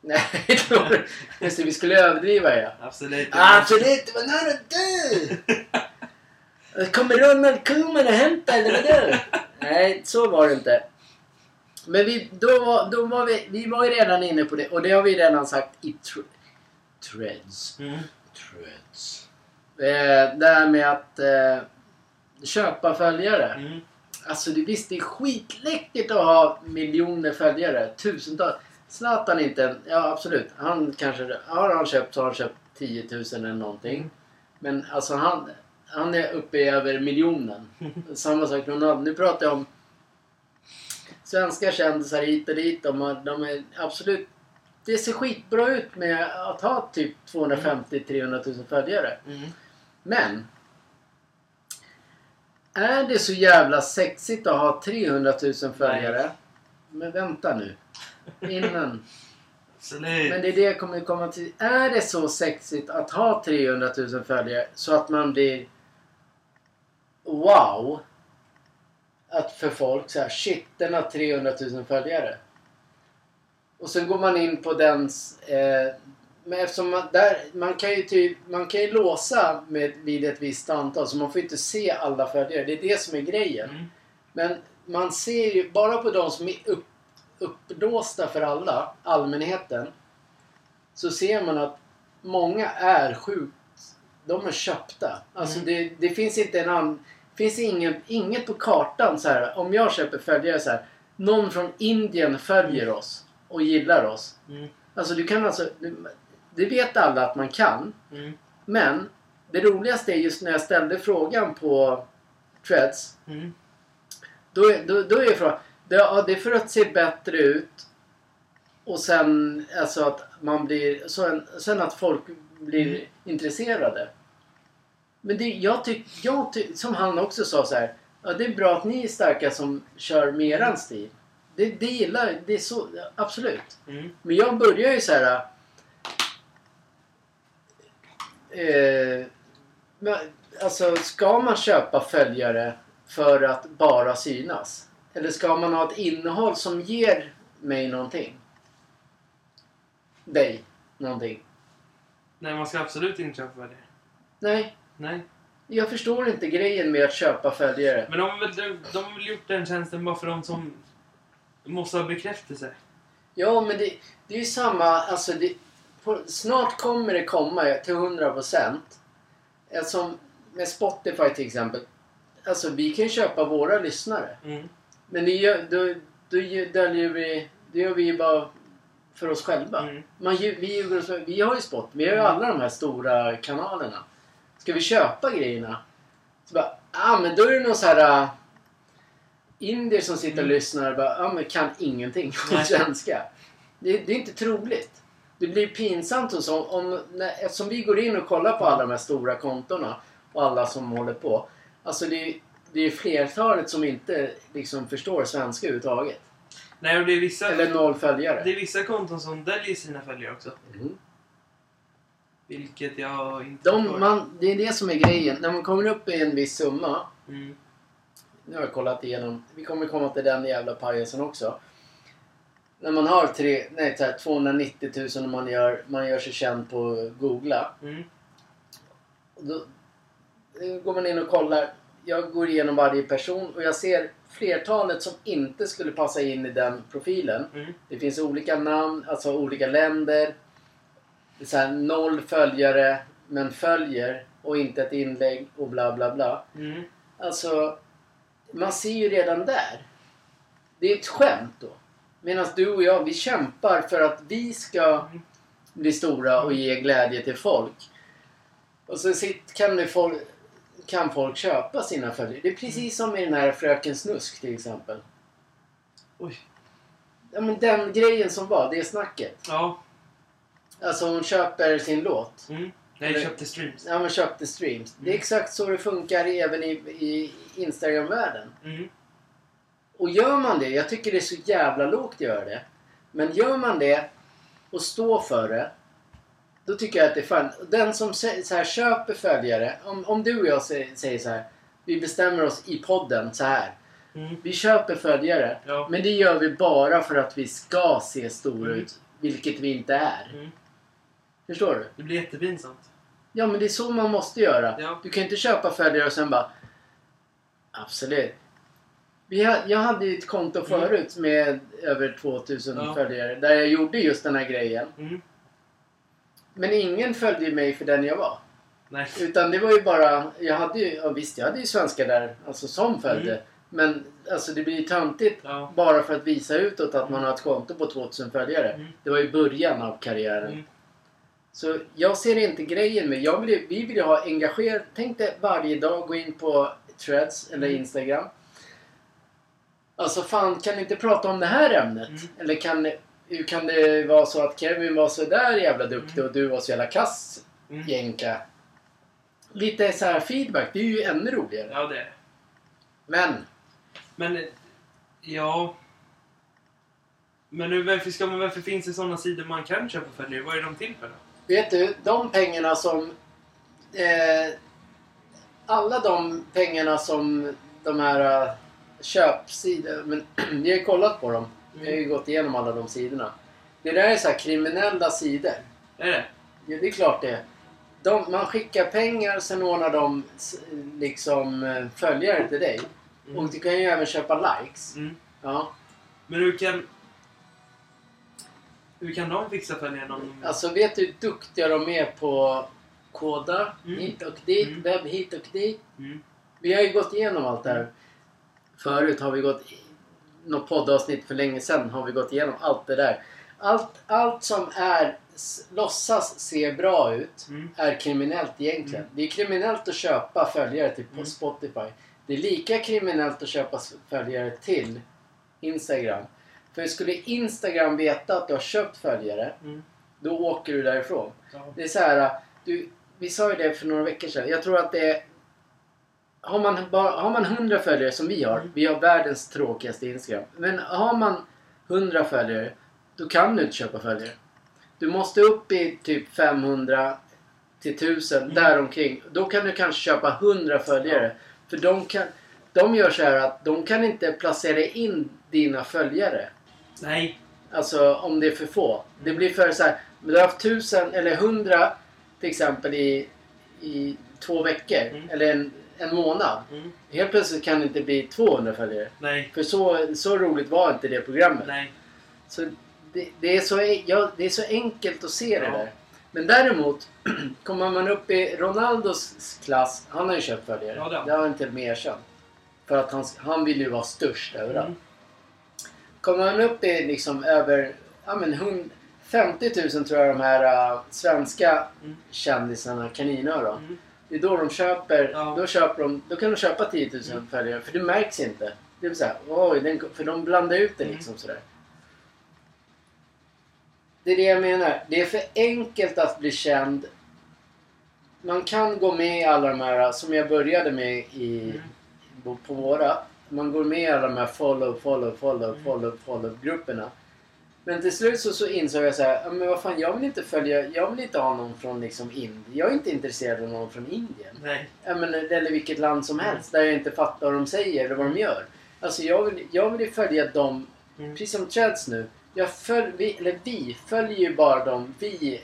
*laughs* Nej, det var- just det, vi skulle överdriva ja. Absolut. Absolut, det var nära att dö! *laughs* Kommer Ronald Koeman och hämta eller vadå? *laughs* Nej, så var det inte. Men vi, då, var- då var vi, vi var ju redan inne på det och det har vi redan sagt i tr- Threads. Mm. Threads. Eh, det här med att eh, köpa följare. Mm. Alltså det, visst, det är skitläckert att ha miljoner följare. Tusentals. Zlatan inte, ja absolut. Han kanske, har han köpt så har han köpt 10 000 eller någonting. Mm. Men alltså han, han är uppe i över miljonen. Samma sak med Ronaldo. Nu pratar jag om svenska kändisar hit och dit. De, de är absolut... Det ser skitbra ut med att ha typ 250-300 000 följare. Mm. Men är det så jävla sexigt att ha 300 000 följare? Men vänta nu. Innan. Men det är det jag kommer komma till. Är det så sexigt att ha 300 000 följare så att man blir wow? Att för folk så här, shit den har 300 000 följare. Och sen går man in på dens... Eh, men eftersom man, där, man kan ju typ, man kan ju låsa med, vid ett visst antal så man får inte se alla följare. Det är det som är grejen. Mm. Men man ser ju bara på de som är upp, uppblåsta för alla, allmänheten. Så ser man att många är sjukt... De är köpta. Alltså Mm. det, det finns inte en annan... finns ingen, inget på kartan så här. Om jag köper följare så här. Någon från Indien följer oss och gillar oss. Mm. Alltså du kan alltså... Det vet alla att man kan. Mm. Men det roligaste är just när jag ställde frågan på Threads. Mm. Då, är- då, då är frågan, det, ja, det är för att se bättre ut. Och sen alltså att man blir, sen, sen att folk blir Mm. intresserade. Men det, jag tycker, jag ty, som han också sa så här. Ja, det är bra att ni är starka som kör med eran stil. Det, det gillar det är så, absolut. Mm. Men jag börjar ju så här. Eh, men, alltså, ska man köpa följare för att bara synas? Eller ska man ha ett innehåll som ger mig någonting? Dig någonting? Nej, man ska absolut inte köpa det. Nej, Nej. jag förstår inte grejen med att köpa följare. Men de har väl, de, de har väl gjort den tjänsten bara för de som måste ha bekräftelse. Ja, men det, det är ju samma. Alltså det, på, snart kommer det komma till 100%. Som med Spotify till exempel. Alltså vi kan ju köpa våra lyssnare. Mm. Men det gör, då, då döljer vi... Det gör vi ju bara för oss själva. Mm. Man, vi, oss- vi har ju Spot. Vi har ju alla de här stora kanalerna. Ska vi köpa grejerna? Så bara, ah men då är det någon så här... Uh, indier som sitter och Mm. lyssnar och bara, ah men kan ingenting om svenska. Det, det är inte troligt. Det blir pinsamt och så om, när, eftersom vi går in och kollar på alla de här stora kontona och alla som håller på. Alltså det, är- det är flertalet som inte liksom förstår svenska överhuvudtaget. Nej, och det är vissa... Eller noll följare. Det är vissa konton som döljer sina följare också. Mm. Vilket jag inte De, förstår. man, det är det som är grejen. När man kommer upp i en viss summa. Mm. Nu har jag kollat igenom. Vi kommer komma till den jävla pajasen också. När man har tre, nej, så här, 290 000 och man gör, man gör sig känd på Googla. Mm. Då, då går man in och kollar. Jag går igenom varje person och jag ser flertalet som inte skulle passa in i den profilen. Mm. Det finns olika namn, alltså olika länder. Så här, noll följare, men följer och inte ett inlägg och bla bla bla. Mm. Alltså, man ser ju redan där. Det är ett skämt då. Medan du och jag, vi kämpar för att vi ska bli stora och ge glädje till folk. Och så kan, folk, kan folk köpa sina följare. Det är precis som med den här Fröken Snusk till exempel. Oj. Ja men den grejen som var, det snacket. Ja. Alltså hon köper sin låt. Mm. Nej, Eller- köpte streams. Ja men köpte streams. Det är Mm. exakt så det funkar även i, i Instagram-världen. Mm. Och gör man det, jag tycker det är så jävla lågt att göra det. Men gör man det och står för det. Då tycker jag att det är fan. Den som så här, köper följare. Om, om du och jag säger, så här. Vi bestämmer oss i podden så här. Mm. Vi köper följare. Ja. Men det gör vi bara för att vi ska se stora Mm. ut. Vilket vi inte är. Mm. Förstår du? Det blir jättepinsamt. Ja men det är så man måste göra. Ja. Du kan inte köpa följare och sen bara... Absolut. Vi ha, jag hade ju ett konto Mm. förut med över 2000 Ja. följare. Där jag gjorde just den här grejen. Mm. Men ingen följde mig för den jag var. Nej. Utan det var ju bara... Jag hade ju... Ja, visst, jag hade ju svenskar där alltså, som följde. Mm. Men alltså det blir ju töntigt Ja. bara för att visa utåt att man har ett konto på 2000 följare. Mm. Det var ju början av karriären. Så jag ser inte grejen med... Jag vill, vi vill ju ha engagerat... Tänk dig varje dag gå in på Threads eller Mm. Instagram. Alltså fan, kan ni inte prata om det här ämnet? Mm. Eller kan, hur kan det vara så att Kevin var så där jävla duktig Mm. och du var så jävla kass Mm. jänka? Lite så här feedback, det är ju ännu roligare. Ja, det är. Men, Men, ja. Men nu, varför, ska man, varför finns det sådana sidor man kan köpa följare? Vad är de till för då? Vet du, de pengarna som... Eh, alla de pengarna som de här uh, köpsidor... Men *clears throat* har ju kollat på dem. Vi har ju gått igenom alla de sidorna. Det där är så här kriminella sidor. Är det? Ja, det är klart det. De, man skickar pengar, sen ordnar de liksom eh, följare till dig. Mm. Och du kan ju även köpa likes. Mm. Ja. Men hur kan... Hur kan de fixa följare? om de- Alltså vet du hur duktiga de är på koda Mm. hit och dit, Mm. webb hit och dit. Mm. Vi har ju gått igenom allt det här. Förut har vi gått... Något poddavsnitt för länge sedan har vi gått igenom allt det där. Allt, allt som är låtsas se bra ut Mm. är kriminellt egentligen. Mm. Det är kriminellt att köpa följare till Mm. Spotify. Det är lika kriminellt att köpa följare till Instagram. För skulle Instagram veta att du har köpt följare, Mm. då åker du därifrån. Ja. Det är så här, du, vi sa ju det för några veckor sedan. Jag tror att det är... Har man, bara, har man 100 följare som vi har, Mm. vi har världens tråkigaste Instagram. Men har man 100 följare, då kan du inte köpa följare. Du måste upp i typ 500 till 1000, Mm. däromkring. Då kan du kanske köpa 100 följare. För de, kan, de gör så här att de kan inte placera in dina följare. Nej. Alltså om det är för få. Det blir för så här. Men du har haft tusen eller hundra till exempel i, i två veckor. Mm. Eller en, en månad. Mm. Helt plötsligt kan det inte bli 200 följare. Nej. För så, så roligt var inte det programmet. Nej. Så det, det, är så, ja, det är så enkelt att se det Ja. där. Men däremot, *clears throat* kommer man upp i Ronaldos klass. Han har ju köpt följare. Ja, det har han. det med erkänt. För att han, han vill ju vara störst överallt. Mm. Kommer man upp i liksom över ja, men hund- 50 000 tror jag de här uh, svenska Mm. kändisarna, kaninöron. Mm. Det är då de köper, Ja. då köper de, då kan de köpa 10 000 Mm. följare för det märks inte. Det är så här, oj, den, för de blandar ut det Mm. liksom sådär. Det är det jag menar. Det är för enkelt att bli känd. Man kan gå med i alla de här som jag började med i, Mm. på, på våra. Man går med i alla de här follow, follow, follow, Mm. follow, follow grupperna. Men till slut så, så insåg jag så här, "Ja, men vad fan jag vill inte följa, jag vill inte ha någon från liksom Indien. Jag är inte intresserad av någon från Indien. Nej. Men, eller vilket land som helst där jag inte fattar vad de säger eller vad de gör. Alltså jag vill, jag vill ju följa dem, Mm. precis som Threads nu. Jag följ, vi, eller vi följer ju bara dem. Vi,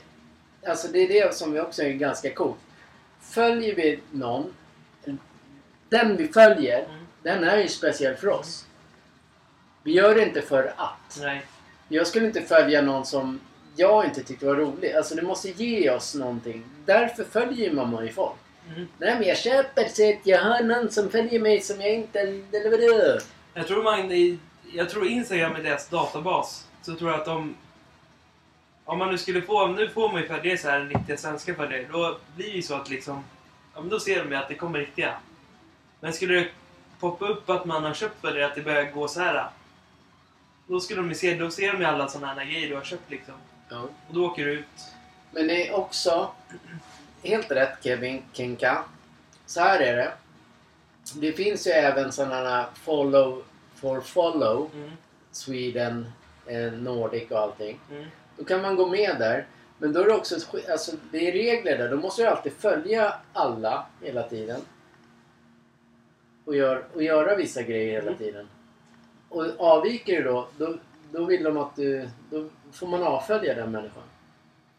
alltså det är det som vi också är ganska coolt. Följer vi någon, den vi följer, Mm. Den är ju speciell för oss. Vi gör det inte för att. Nej. Jag skulle inte följa någon som jag inte tyckte var rolig. Alltså det måste ge oss någonting. Därför följer man ju folk. Mm. Nej men jag köper så att jag har någon som följer mig som jag inte... Jag tror man... Jag tror Instagram är deras databas. Så tror jag att de... Om man nu skulle få... Nu får man ju följare så här riktiga svenska följare. Då blir det ju så att liksom... Ja men då ser de ju att det kommer riktiga. Men skulle det poppa upp att man har köpt följare, att det börjar gå så här. Då skulle de se... Då ser de ju alla sådana här grejer du har köpt liksom. Ja. Och då åker du ut. Men det är också... Helt rätt Kevin Kenka. Så här är det. Det finns ju även sådana follow for follow. Mm. Sweden, eh, Nordic och allting. Mm. Då kan man gå med där. Men då är det också... Alltså, det är regler där. Då måste du alltid följa alla hela tiden. Och, gör, och göra vissa grejer hela Mm. tiden. Och avviker du då, då, då vill de att du... Då får man avfölja den människan.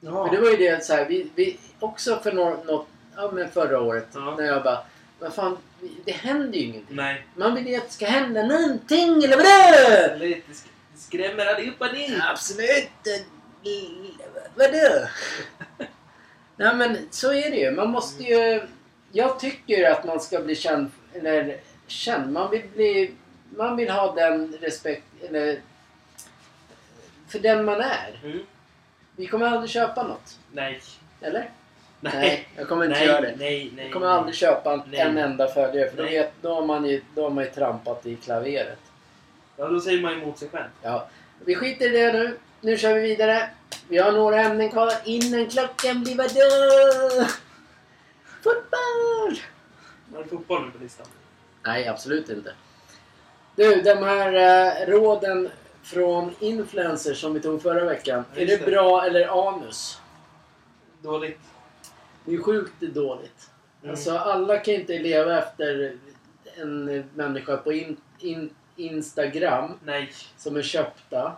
Ja. För det var ju det så här, vi, vi också för något, något, ja men förra året Ja. när jag bara, vad fan, det händer ju ingenting. Nej. Man vill ju att det ska hända någonting eller vadå? Det skrämmer allihopa ni. Absolut! Vadå? *laughs* Nej men så är det ju. Man måste ju... Jag tycker att man ska bli känd, eller känd, man vill bli... Man vill ha den respekt, eller... För den man är. Mm. Vi kommer aldrig köpa något. Nej. Eller? Nej. jag kommer inte nej, göra det. Nej, nej. Jag kommer aldrig köpa en, Nej. en enda följare för då, Nej. vet, då, har man ju, då har man ju trampat i klaveret. Ja, då säger man emot sig själv. Ja. Vi skiter i det nu. Nu kör vi vidare. Vi har några ämnen kvar innan klockan blir vadå? Fotboll! Var det fotboll nu på listan? Nej, absolut inte. Du, de här eh, råden från influencers som vi tog förra veckan. Ja, Är det det. bra eller anus? Dåligt. Det är sjukt dåligt. Mm. Alltså alla kan inte leva efter en människa på in, in, Instagram Nej. som är köpta.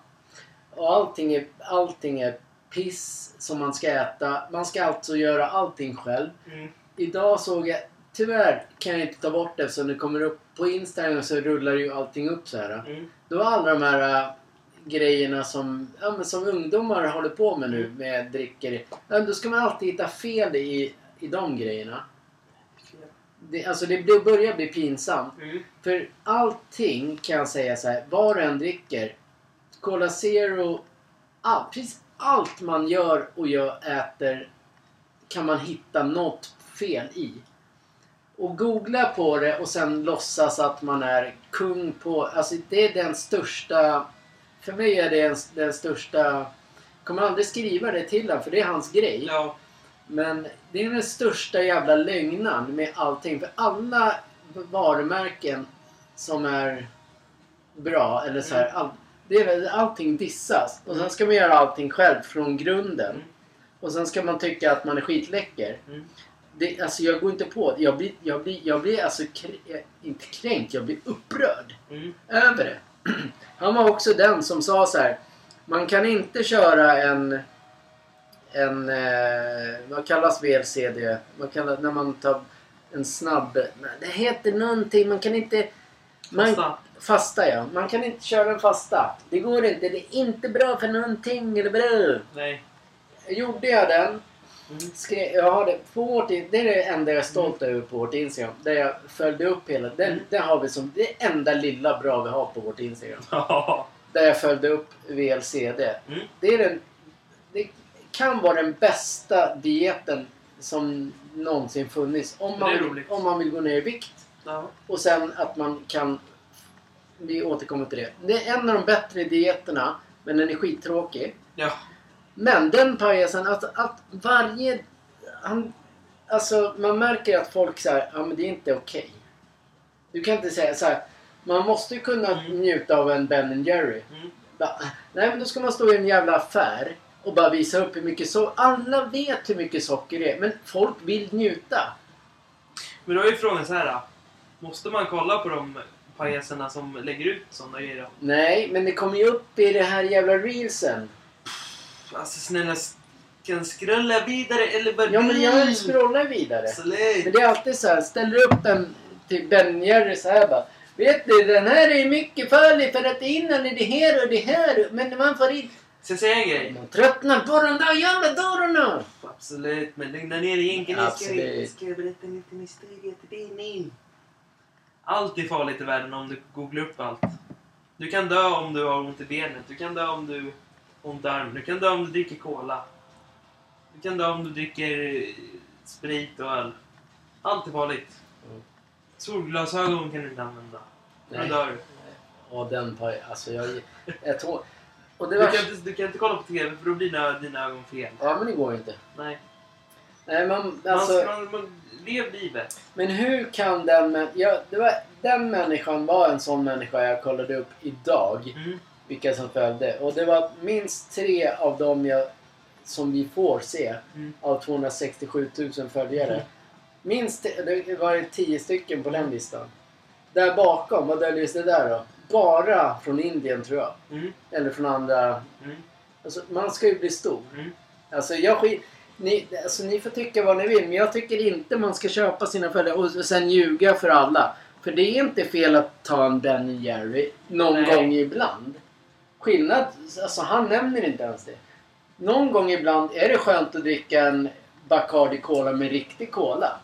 Och allting är, allting är piss som man ska äta. Man ska alltså göra allting själv. Mm. Idag såg jag, tyvärr kan jag inte ta bort det eftersom det kommer upp på Instagram så rullar ju allting upp så här. Mm. Då alla de här äh, grejerna som, ja, men som ungdomar håller på med nu Mm. med dricker. Ja, då ska man alltid hitta fel i, i de grejerna. Det, alltså det blir- börjar bli pinsamt. Mm. För allting kan jag säga så här, vad du än dricker. Cola Zero, all, precis allt man gör och gör, äter kan man hitta något fel i. Och googla på det och sen låtsas att man är kung på... Alltså det är den största... För mig är det en, den största... Jag kommer aldrig skriva det till honom för det är hans grej. Ja. Men det är den största jävla lögnan med allting. För alla varumärken som är bra, eller så här, Mm. all, det är, allting dissas. Och sen ska man göra allting själv från grunden. Mm. Och sen ska man tycka att man är skitläcker. Mm. Det, alltså jag går inte på det. Jag blir, jag blir, jag blir alltså krä, inte kränkt, jag blir upprörd Mm. över det. *clears throat* Han var också den som sa så här. Man kan inte köra en... En... Eh, vad kallas VLCD? Vad kallas när man tar en snabb... Det heter någonting. Man kan inte... Man, Fasta. fasta ja. Man kan inte köra en fasta. Det går inte. Det är inte bra för någonting. Eller bra. Nej. Gjorde jag den. Mm. Skrev, jag har det, på vårt, det är det enda jag är stolt över på vårt Instagram. Där jag följde upp hela. Den, Mm. det har vi som det enda lilla bra vi har på vårt Instagram. Där jag följde upp VLCD. Mm. Det, är den, det kan vara den bästa dieten som någonsin funnits. Om Det man, vill, om man vill gå ner i vikt. Ja. Och sen att man kan... Vi återkommer till det. Det är en av de bättre dieterna. Men den är skittråkig. Ja. Men den pajasen, att, att varje... Han, alltså man märker att folk säger ja men det är inte okej. Du kan inte säga så här. Man måste ju kunna Mm. njuta av en Ben Jerry. Mm. Va? Nej men då ska man stå i en jävla affär och bara visa upp hur mycket socker... Alla vet hur mycket socker det är. Men folk vill njuta. Men då är ju frågan så här. Måste man kolla på de pajaserna som lägger ut sådana grejer? Nej, men det kommer ju upp i det här jävla reelsen. Alltså snälla, kan skrulla vidare eller bara Ja men jag scrollar vidare. Slut. Men det är alltid så här, ställer upp den till Ben Jerry så här bara. Vet du, den här är mycket farlig för att det innehåller det här och det här. Men man får inte... Ska jag säga en grej? Man tröttnar på de där jävla dörrarna! Absolut, men lugna ner dig egentligen. Nu ska, jag berätta en liten historia till dig nu. Allt är farligt i världen om du googlar upp allt. Du kan dö om du har ont i benet. Du kan dö om du ont i armen. Du kan dö om du dricker cola. Du kan dö om du dricker sprit och öl. Allt är farligt. Mm. Solglasögon kan du inte använda. Då Nej. dör du. Och den paj... Alltså jag... jag tror... Och det Du var... kan, inte, du kan inte kolla på TV för då blir dina, dina ögon fel. Ja men det går ju inte. Nej. Nej man... Man, Alltså... man, man, lev livet. Men hur kan den... Ja, det var, den människan var en sån människa jag kollade upp idag. Mm. Vilka som följde. Och det var minst tre av dem jag, som vi får se. Mm. Av 267 000 följare. Mm. Minst det var tio stycken på den listan. Där bakom, vad döljer sig där då? Bara från Indien tror jag. Mm. Eller från andra... Mm. Alltså, man ska ju bli stor. Mm. Alltså, jag skit, ni, alltså, ni får tycka vad ni vill, men jag tycker inte man ska köpa sina följare och sen ljuga för alla. För det är inte fel att ta en Ben Jerry någon Nej. gång ibland. Skillnad, alltså han nämner inte ens det. Någon gång ibland är det skönt att dricka en Bacardi Cola med riktig cola.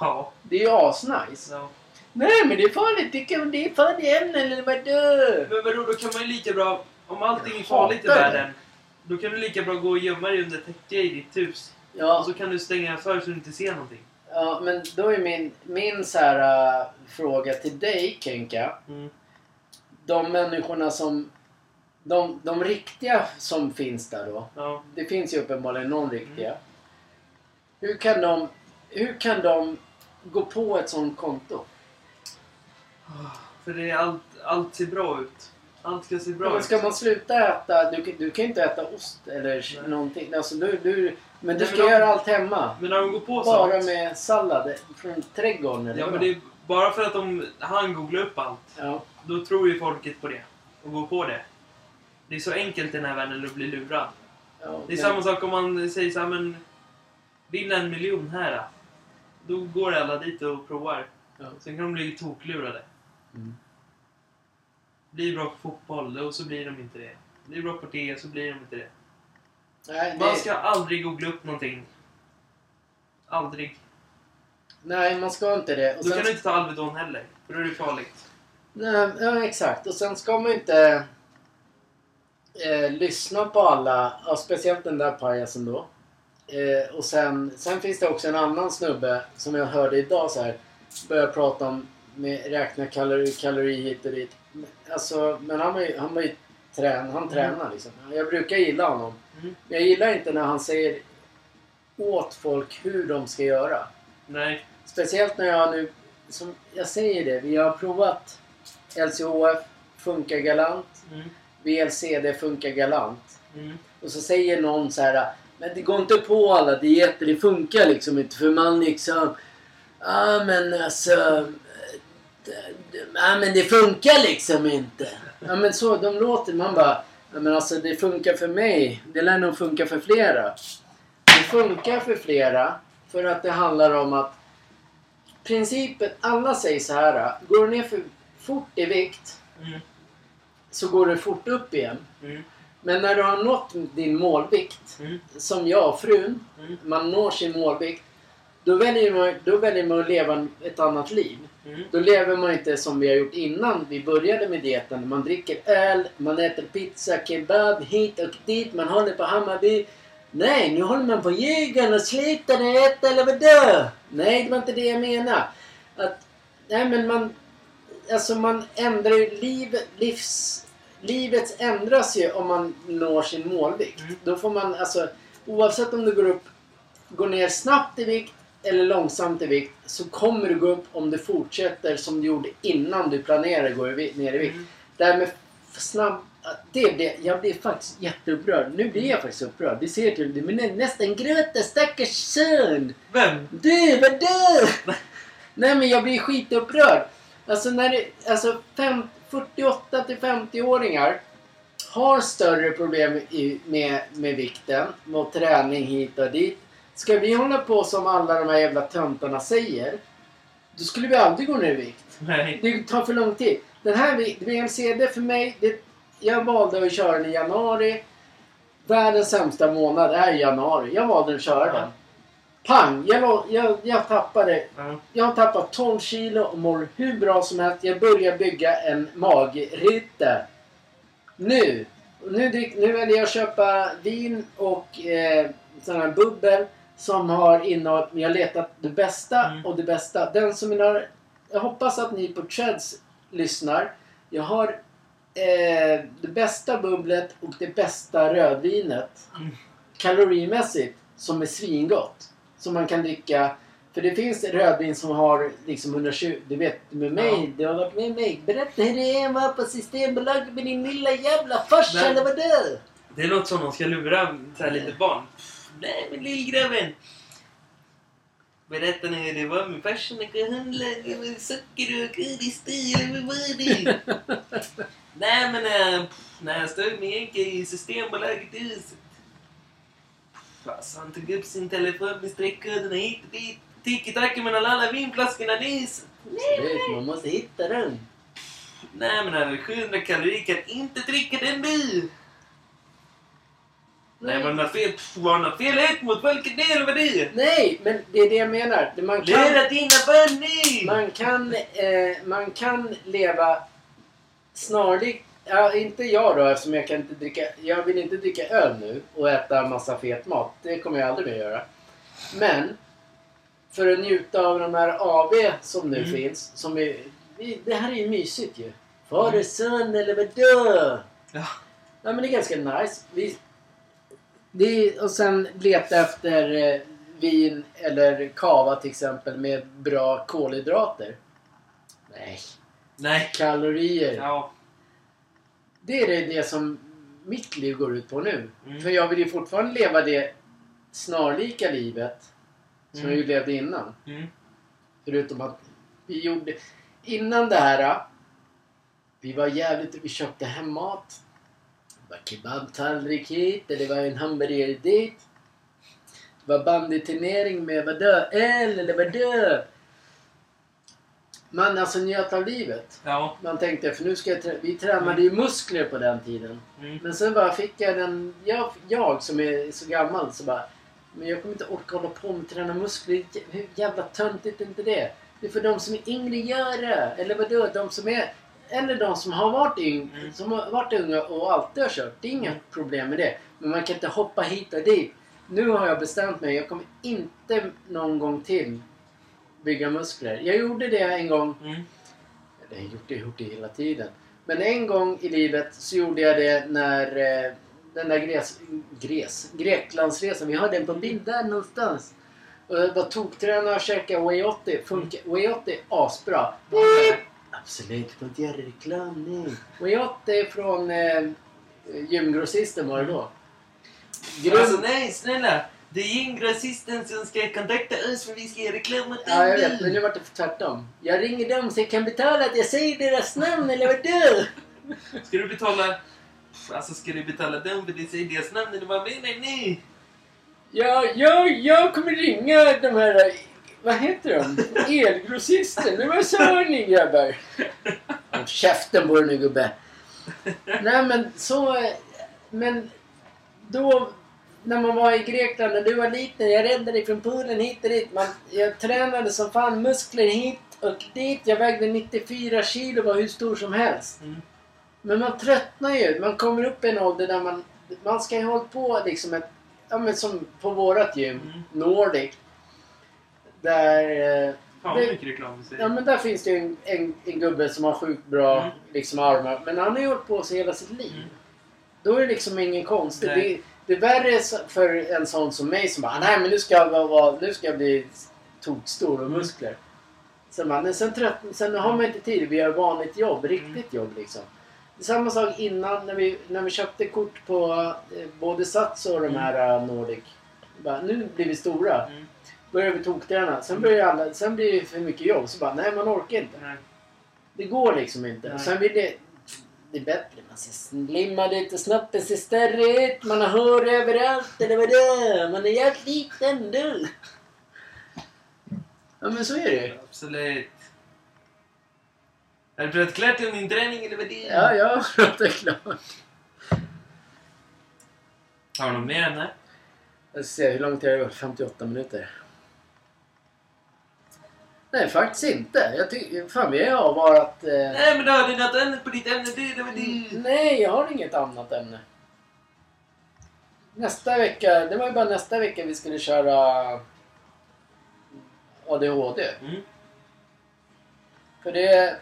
Ja. Det är ju asnice. ja. Nej men det är farligt, det, kan, det är farliga ämnen eller vadå? Men vadå, då kan man ju lika bra... Om allting är farligt i världen. Då kan du lika bra gå och gömma dig under täcke i ditt hus. Och Ja, så kan du stänga för så du inte ser någonting. ja men då är min, min så här, äh, fråga till dig Kenka. Mm. de människorna som... De, de riktiga som finns där då. Ja. Det finns ju uppenbarligen någon riktiga. Hur kan de... Hur kan de gå på ett sånt konto? För det är allt, allt ser bra ut. Allt ska se Ja, bra men ut. ska man sluta äta... Du, kan- du kan ju inte äta ost eller Nej. någonting. Alltså, du, du, men du Nej, ska men om- göra allt hemma. Men när de går på Bara sånt. med sallad från trädgården eller Ja, men det är bara för att de, han googlar upp allt. Ja. Då tror ju folket på det. Och går på det. Det är så enkelt i den här världen att bli lurad. Ja, Det är samma sak om man säger så här, men vinna en miljon här. Då går alla dit och provar. Ja. Sen kan de bli toklurade. Mm. Blir bra på fotboll och så blir de inte det. Blir bra på det så blir de inte det. Nej, Man det, ska aldrig googla upp någonting. Aldrig. nej, man ska inte det. Och Då sen, kan du inte ta Alvedon heller. För då är det farligt. nej, ja, exakt. Och sen ska man inte eh, lyssna på alla. Ja, speciellt den där pajasen då. Eh, och sen, sen finns det också en annan snubbe som jag hörde idag så här. Börja prata om med räkna kalori, kalori hit och dit. Alltså, men han var ju, han var ju trän, han tränar liksom. Jag brukar gilla honom. Mm. Men jag gillar inte när han säger åt folk hur de ska göra. Nej. Speciellt när jag nu, som jag säger det, vi har provat LCHF, funkar galant. Mm. VLCD funkar galant. Mm. Och så säger någon så här, men det går inte på alla dieter, det funkar liksom inte för man liksom, ja men alltså, ja men det funkar liksom inte. Ja men så, de låter, man bara, ja men alltså det funkar för mig, det lär nog funka för flera. Det funkar för flera för att det handlar om att principen, alla säger så här, går du ner för fort i vikt Mm. Så går du fort upp igen. Mm. Men när du har nått din målvikt, Mm. som jag och frun, Mm. man når sin målvikt. Då väljer, man, då väljer man att leva ett annat liv. Mm. Då lever man inte som vi har gjort innan vi började med dieten. Man dricker öl, man äter pizza, kebab, hit och dit. Man håller på Hammarby. Nej, nu håller man på Djurgården och slutar äta eller vadå? Nej, det var inte det jag menade. Att, nej men man... Alltså man ändrar ju liv, livs... Livet ändras ju om man når sin målvikt. Mm. Då får man alltså... Oavsett om du går upp... Går ner snabbt i vikt eller långsamt i vikt så kommer du gå upp om du fortsätter som du gjorde innan du planerade att gå ner i vikt. Mm. Det här med f- snabb... Det blir, jag blir faktiskt jätteupprörd. Nu blir jag faktiskt upprörd. Vi ser till det. Men nä- nästan gråta stackars son. Vem? Du, vadå? Nej men jag blir skitupprörd. Alltså när det, alltså 48 till 50-åringar har större problem i, med, med vikten, med träning hit och dit. Ska vi hålla på som alla de här jävla töntarna säger, då skulle vi aldrig gå ner i vikt. Nej. Det tar för lång tid. Den här VLCD för mig, det, jag valde att köra den i januari. Världens sämsta månad är januari. Jag valde att köra den. Pang! Jag, jag, jag tappade Ja. jag har tappat 12 kilo och mår hur bra som helst. Jag börjar bygga en magruta. Nu! Nu, drick, nu väljer jag att köpa vin och eh, sån här bubbel som har innehåll. Jag har letat det bästa Mm. och det bästa. Den som är, jag hoppas att ni på Treads lyssnar. Jag har eh, det bästa bubblet och det bästa rödvinet. Mm. Kalorimässigt som är svingott. Som man kan dricka för det finns rödvin som har liksom 120, du vet med mig, Ja. du har varit med mig. Berätta hur det är vara på Systembolaget med din lilla jävla farsa eller vadå? Det är något som de ska lura så här lite barn. Nej men lillgrabben. Berätta nu hur det var med farsan och handla med socker och godis eller vad var det? Nej men äh, när jag stod med Henke i Systembolaget i huset. Han tog upp sin telefon med streckkoderna hit och dit. Tiki-taki mellan alla vinflaskorna nyss. Du vet, man måste hitta den. Nej men över 700 kalorier kan inte dricka den du. Nej men vad fel, pff, var något fel ut mot folket det eller vad det? Nej, men det är det jag menar. Man kan, Lura dina nu! man kan, eh, man kan leva snarlikt Ja, inte jag då eftersom jag kan inte dricka... Jag vill inte dricka öl nu och äta massa fet mat. Det kommer jag aldrig mer göra. Men för att njuta av de här AV som nu Mm. finns. Som är, det här är ju mysigt ju. Far och son eller vadå? Ja. Ja men det är ganska nice. Vi, det är, och sen leta efter eh, vin eller kava till exempel med bra kolhydrater. Nej. Nej. Kalorier. Ja. Det är det, det som mitt liv går ut på nu. Mm. För jag vill ju fortfarande leva det snarlika livet som Mm. jag ju levde innan. Mm. Förutom att vi gjorde... Innan det här... Vi var jävligt... Vi köpte hem mat. Det var kebabtallrik hit, eller det var en hamburgare dit. Det var bandyturnering med vadå? Öl eller vadå? Man alltså njöt av livet. Ja. Man tänkte, för nu ska jag trä- Vi tränade ju muskler på den tiden. Mm. Men sen bara fick jag den... Jag, jag som är så gammal så bara... Men jag kommer inte orka hålla på med att träna muskler. Hur jävla töntigt är inte det? Det är för de som är yngre göra. Eller vadå? De som är... Eller de som har varit, yng, Mm. som har varit unga och alltid har kört. Det är inga Mm. problem med det. Men man kan inte hoppa hit och dit. Nu har jag bestämt mig. Jag kommer inte någon gång till bygga muskler. Jag gjorde det en gång Mm. jag har gjort det, gjort det hela tiden. Men en gång i livet så gjorde jag det när eh, den där Gres, Gres, Greklandsresan, vi har den på bild där någonstans. Och jag var toktränare och käkade Way 80. Funkar, Way 80 är asbra. Absolut, du får inte göra reklam nej. Way 80 från eh, gymgrossisten var det då. Grund, Alltså nej, snälla! Det är gymgrossisten som ska kontakta oss för vi ska göra reklam åt ja, jag vet, men nu vart det tvärtom. Jag ringer dem så jag kan betala att jag säger deras namn eller vadå? Ska du betala... Alltså ska du betala dem för det säger deras namn eller vad menar ni? Ja, jag, jag kommer ringa de här... Vad heter de? Elgrossisten. Men vad sa ni grabbar? Håll käften på dig nu gubbe. Nej men så... Men då... När man var i Grekland när du var liten. Jag räddade dig från poolen hit och dit. Man, jag tränade som fan muskler hit och dit. Jag vägde 94 kilo var hur stor som helst. Mm. Men man tröttnar ju. Man kommer upp i en ålder där man... Man ska ju hålla på liksom ett... Ja men som på vårat gym. Mm. Nordic. Där... eh, Fan vad Det- mycket reklam vi. Ja men där finns det ju en, en, en gubbe som har sjukt bra Mm. liksom, armar. Men han har ju hållit på sig hela sitt liv. Mm. Då är det liksom ingen konstigt. Det, är värre för en sån som mig som bara nej men nu ska jag, vara- nu ska jag bli tokstor och Mm. muskler. Sen, man, sen, trött, sen har man inte tid. Vi gör vanligt jobb, riktigt jobb liksom. Samma sak innan när vi, när vi köpte kort på eh, både Sats och de Mm. här uh, Nordic. Bara, nu blir vi stora. Mm. Börjar vi tokträna. Sen, börjar alla, sen blir det för mycket jobb. Så bara, nej man orkar inte. Nej. Det går liksom inte. Nej. Sen blir det... Det är bättre. Ser slimmad ut och snoppen ser större ut. Man har hår överallt. Eller vad det. Man är jävligt liten du. Ja men så är det ju. Absolut. Är du pratat klart om din träning eller vad det är? Ja, *laughs* ja. Det är klart. Har du något mer ämne? Jag ska se hur långt har det gått? 58 minuter. Nej, faktiskt inte. Jag tycker... Fan, vi har varit... Eh... Nej men du något annat på ditt ämne. Det, det det. Nej, jag har inget annat ämne. Nästa vecka, det var ju bara nästa vecka vi skulle köra ADHD. Mm. För det,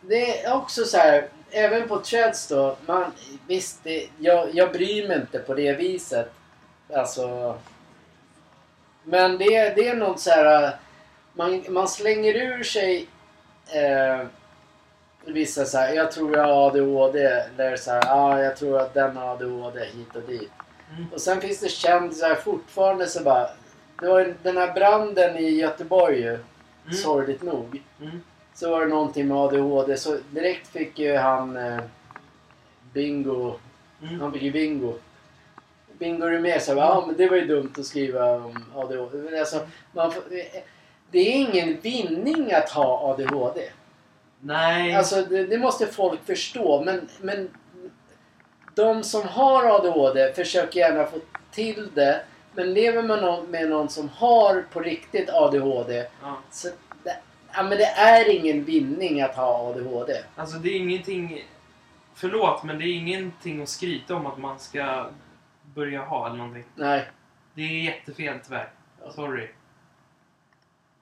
det är också så här, även på Treads då, man, visst, det, jag, jag bryr mig inte på det viset. Alltså, men det, det är något så här, man, man slänger ur sig eh, vissa så här, jag tror jag har ADHD. Eller så här, ah, jag tror att den har ADHD hit och dit. Mm. Och sen finns det kändisar fortfarande så bara, det var den här branden i Göteborg ju, Mm. sorgligt nog. Mm. Så var det någonting med ADHD så direkt fick ju han eh, Bingo, Mm. han fick ju Bingo. Bingo är med så ja men det var ju dumt att skriva om ADHD. Alltså, man får, det är ingen vinning att ha ADHD. Nej. Alltså det, det måste folk förstå men, men de som har ADHD försöker gärna få till det. Men lever man med någon som har på riktigt ADHD ja. så det, ja, men det är ingen vinning att ha ADHD. Alltså det är ingenting... Förlåt men det är ingenting att skryta om att man ska börja ha eller någonting. Nej, Det är jättefel tyvärr. Sorry.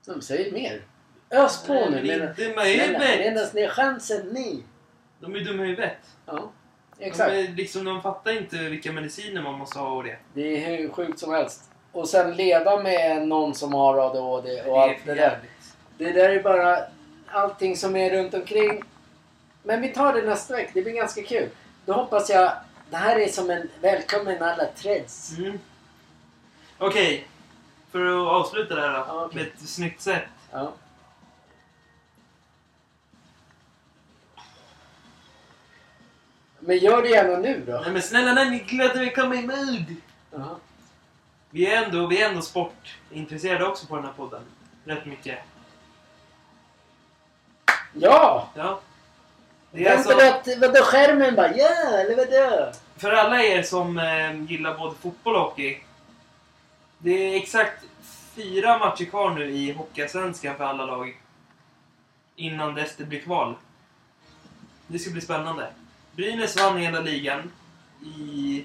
De säger mer. Ös på Nej, nu. men det är menar- dumma i Snälla, huvudet. Endast ni har chansen ni. De är dumma i huvudet. Ja, De, exakt. är, liksom, de fattar inte vilka mediciner man måste ha och det. Det är hur sjukt som helst. Och sen leva med någon som har ADHD och allt det där. jävligt. Det där är bara allting som är runt omkring. Men vi tar det nästa vecka. Det blir ganska kul. Då hoppas jag... Det här är som en välkommen alla threads. Mm. Okej. För att avsluta det här då. Ja, okej. Med ett snyggt sätt. Ja. Men gör det gärna nu då. Nej men snälla nej, ni låter mig komma i mood. Vi är ändå, vi är ändå sportintresserade också på den här podden. Rätt mycket. Ja! Ja. Det är alltså, att, vadå skärmen bara ja, eller vadå? för alla er som eh, gillar både fotboll och hockey. Det är exakt fyra matcher kvar nu i Hockeyallsvenskan för alla lag. Innan dess det blir kval. Det ska bli spännande. Brynäs vann hela ligan i...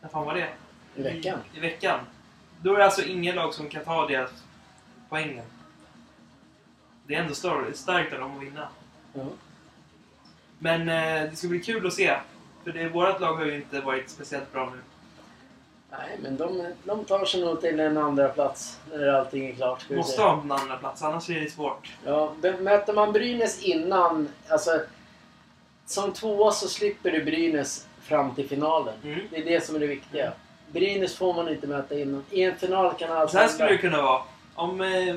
När fan var det? I veckan. I, I veckan. Då är det alltså ingen lag som kan ta deras poängen. Det är ändå starkt av dem att vinna. Ja. Men eh, det ska bli kul att se. För det, vårt lag har ju inte varit speciellt bra nu. Nej, men de, de tar sig nog till en andra plats när allting är klart. Måste ha en andra plats annars är det svårt. Ja, möter man Brynäs innan, alltså som tvåa så slipper du Brynäs fram till finalen. Mm. Det är det som är det viktiga. Brynäs får man inte möta innan. I en final kan allt Så här skulle det kunna vara. Om, eh,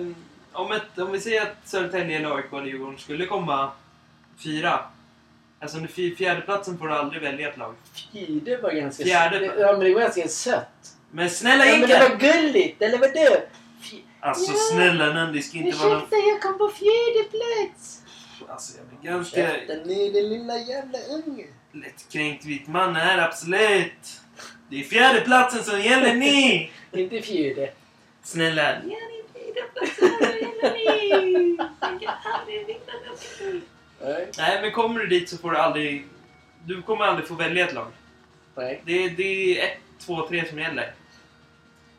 om, ett, om vi säger att Södertälje, eller AIK eller Djurgården skulle komma fyra. Alltså fjärdeplatsen får du aldrig välja ett lag. Fjärde var ganska Fjärde- det- Ja, men det var ganska sött. Men snälla Ja, men det var Inka! gulligt, eller vadå? Fj- Alltså Ja. snälla nån, det ska inte vara någon... Ursäkta, jag kom på fjärde plats. Alltså jag blir ganska Käften ner den lilla jävla ungen. lättkränkt vit man här, absolut. Det är fjärdeplatsen som gäller ni! *laughs* Inte fjärde. Snälla. Ja, det är fjärdeplatsen som gäller ni! Jag kan aldrig vinna. Nej. Nej, men kommer du dit så får du aldrig... Du kommer aldrig få välja ett lag. Nej. Det, det är ett, två, tre som gäller.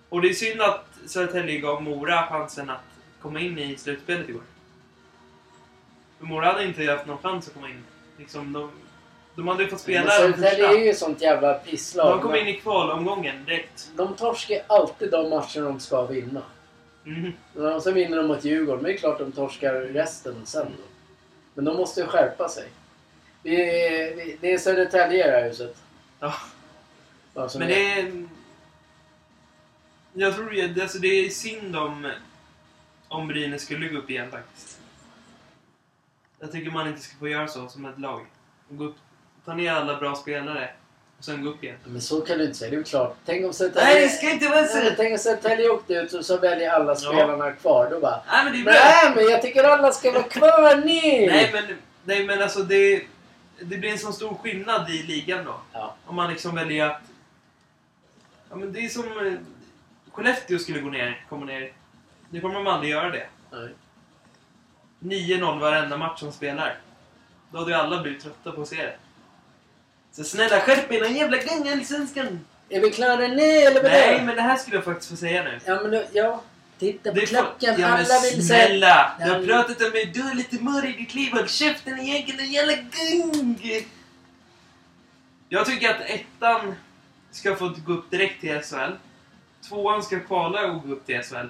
Och det är synd att Södertälje gav Mora chansen att komma in i slutspelet igår. För Mora hade inte haft någon chans att komma in. Liksom, de, de hade ju fått spela Men de Södertälje första. är ju sånt jävla pisslag. De kom in i kvalomgången direkt. De torskar alltid de matcher de ska vinna. Mhm. Och sen vinner de mot Djurgården, men det är klart de torskar resten sen då. Men de måste ju skärpa sig. Vi, vi, det är Södertälje i det här huset. Ja. Som Men det är... Jag tror ju, alltså det är synd om, om Brynäs skulle gå upp igen faktiskt. Jag tycker man inte ska få göra så som ett lag. Gå upp, ta ner alla bra spelare och sen gå upp igen. Men så kan du inte säga. Det är klart. Tänk om Södertälje... Nej, det ska inte vara så! Nej, Tänk om Södertälje åkte ut och så väljer alla spelarna kvar. Då bara... Nej men det är bra! Nej, men jag tycker alla ska vara kvar nu! Nej men, nej, men alltså det, det blir en sån stor skillnad i ligan då. Ja. Om man liksom väljer att... Ja men det är som... eh, Skellefteå skulle gå ner, komma ner. Nu kommer de aldrig göra det. Nej. 9-0 varenda match som spelar. Då hade ju alla blivit trötta på att se det. Så snälla skärp er någon jävla gång Allsvenskan! Är vi klara nu eller vadå? Nej men det här skulle jag faktiskt få säga nu. Ja, men då, ja. Titta på är klockan. ja, alla vill säga... snälla! Du har pratat om att du har lite mör i ditt liv. Håll käften egentligen en jävla gung! Jag tycker att ettan ska få gå upp direkt till SHL. Tvåan ska kvala och gå upp till SHL.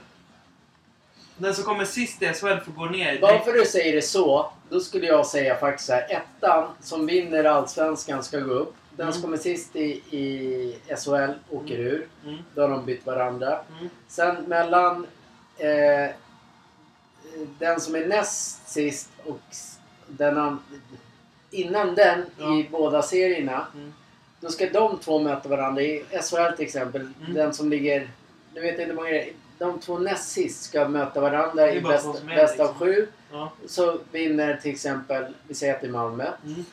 Den som kommer sist i SHL får gå ner direkt. Varför du säger det så, då skulle jag säga faktiskt så här. Ettan som vinner Allsvenskan ska gå upp. Den som Mm. kommer sist i, i SHL åker ur. Mm. Då har de bytt varandra. Mm. Sen mellan eh, den som är näst sist och den an, innan den Ja. i båda serierna. Mm. Då ska de två möta varandra. I SHL till exempel, Mm. den som ligger... Nu vet jag inte hur många det är. De två näst sist ska möta varandra i bäst, som bäst av liksom. sju. Ja. Så vinner till exempel, vi säger att det är Malmö. Mm.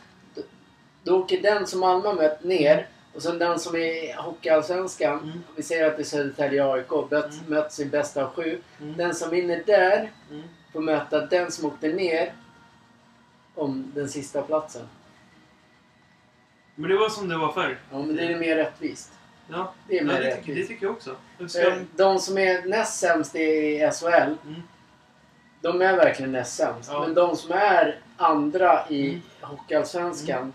Då åker den som Malmö mött ner. Och sen den som är Hockeyallsvenskan, Mm. vi säger att det är Södertälje AIK, möts, Mm. möts i bästa av sju. Mm. Den som vinner där Mm. får möta den som åkte ner om den sista platsen. Men det var som det var förr. Ja, men det är mer rättvist. Ja, Det är ja mer det, tycker, det rättvist. tycker jag också. Ska, Eh, De som är näst sämst i SHL, Mm. De är verkligen näst sämst. Ja. Men de som är andra i Mm. Hockeyallsvenskan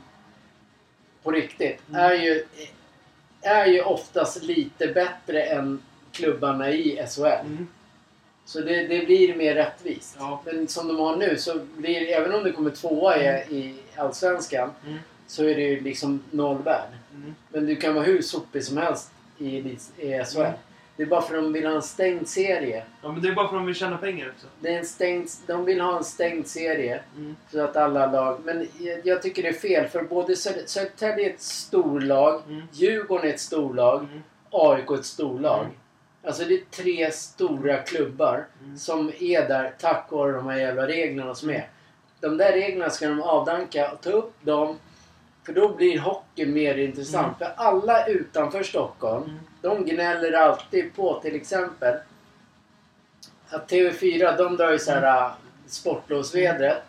på riktigt Mm. är, ju, är ju oftast lite bättre än klubbarna i SHL. Mm. Så det, det blir mer rättvist. Ja. Men som de har nu så blir även om det kommer tvåa i, i Allsvenskan Mm. så är det ju liksom noll värd. Mm. Men du kan vara hur sopig som helst i, i SHL. Det är bara för att de vill ha en stängd serie. Ja, men det är bara för att de vill tjäna pengar också. Det är en stängd, de vill ha en stängd serie. Mm. Så att alla lag... Men jag, jag tycker det är fel för både Söder- Södertälje är ett storlag, Mm. Djurgården är ett storlag, Mm. AIK är ett storlag. Mm. Alltså det är tre stora klubbar Mm. som är där tack vare de här jävla reglerna som är. De där reglerna ska de avdanka och ta upp dem. För då blir hockey mer intressant. För alla utanför Stockholm, Mm. de gnäller alltid på till exempel att TV4, de drar ju så här mm. sportlovsvädret.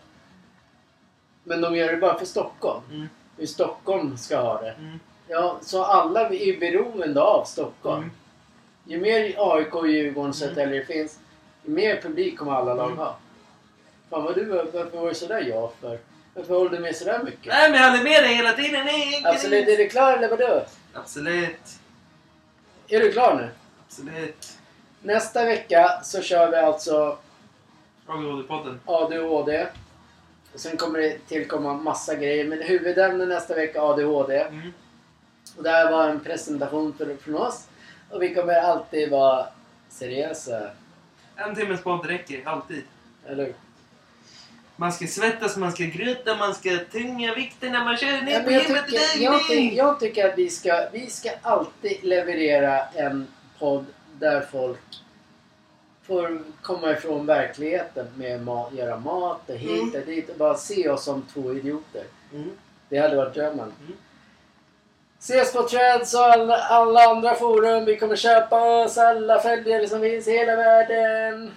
Men de gör det bara för Stockholm. Mm. Hur Stockholm ska ha det. Mm. Ja, så alla är beroende av Stockholm. Mm. Ju mer AIK och Djurgården Södertälje det finns, ju mer publik kommer alla lag Mm. ha. Fan vad du, varför var du sådär ja för? Varför håller du med sådär mycket? Nej, men jag håller med dig hela tiden. Nej, Absolut, är du klar eller vadå? Absolut. Är du klar nu? Absolut. Nästa vecka så kör vi alltså ADHD-podden. ADHD. Och sen kommer det tillkomma massa grejer. Men huvudämnet nästa vecka ADHD. Mm. Och det här var en presentation för, från oss. Och vi kommer alltid vara seriösa. En timmes podd räcker, alltid. Eller hur? Man ska svettas, man ska gråta, man ska tynga vikten när man kör ner på gymmet. tycker, jag, tycker, att vi ska, vi ska alltid leverera en podd där folk får komma ifrån verkligheten med att göra mat och hit Mm. och dit och bara se oss som två idioter. Mm. Det hade varit drömmen. Mm. Ses på Threads och alla, alla andra forum. Vi kommer köpa oss alla följare som finns i hela världen.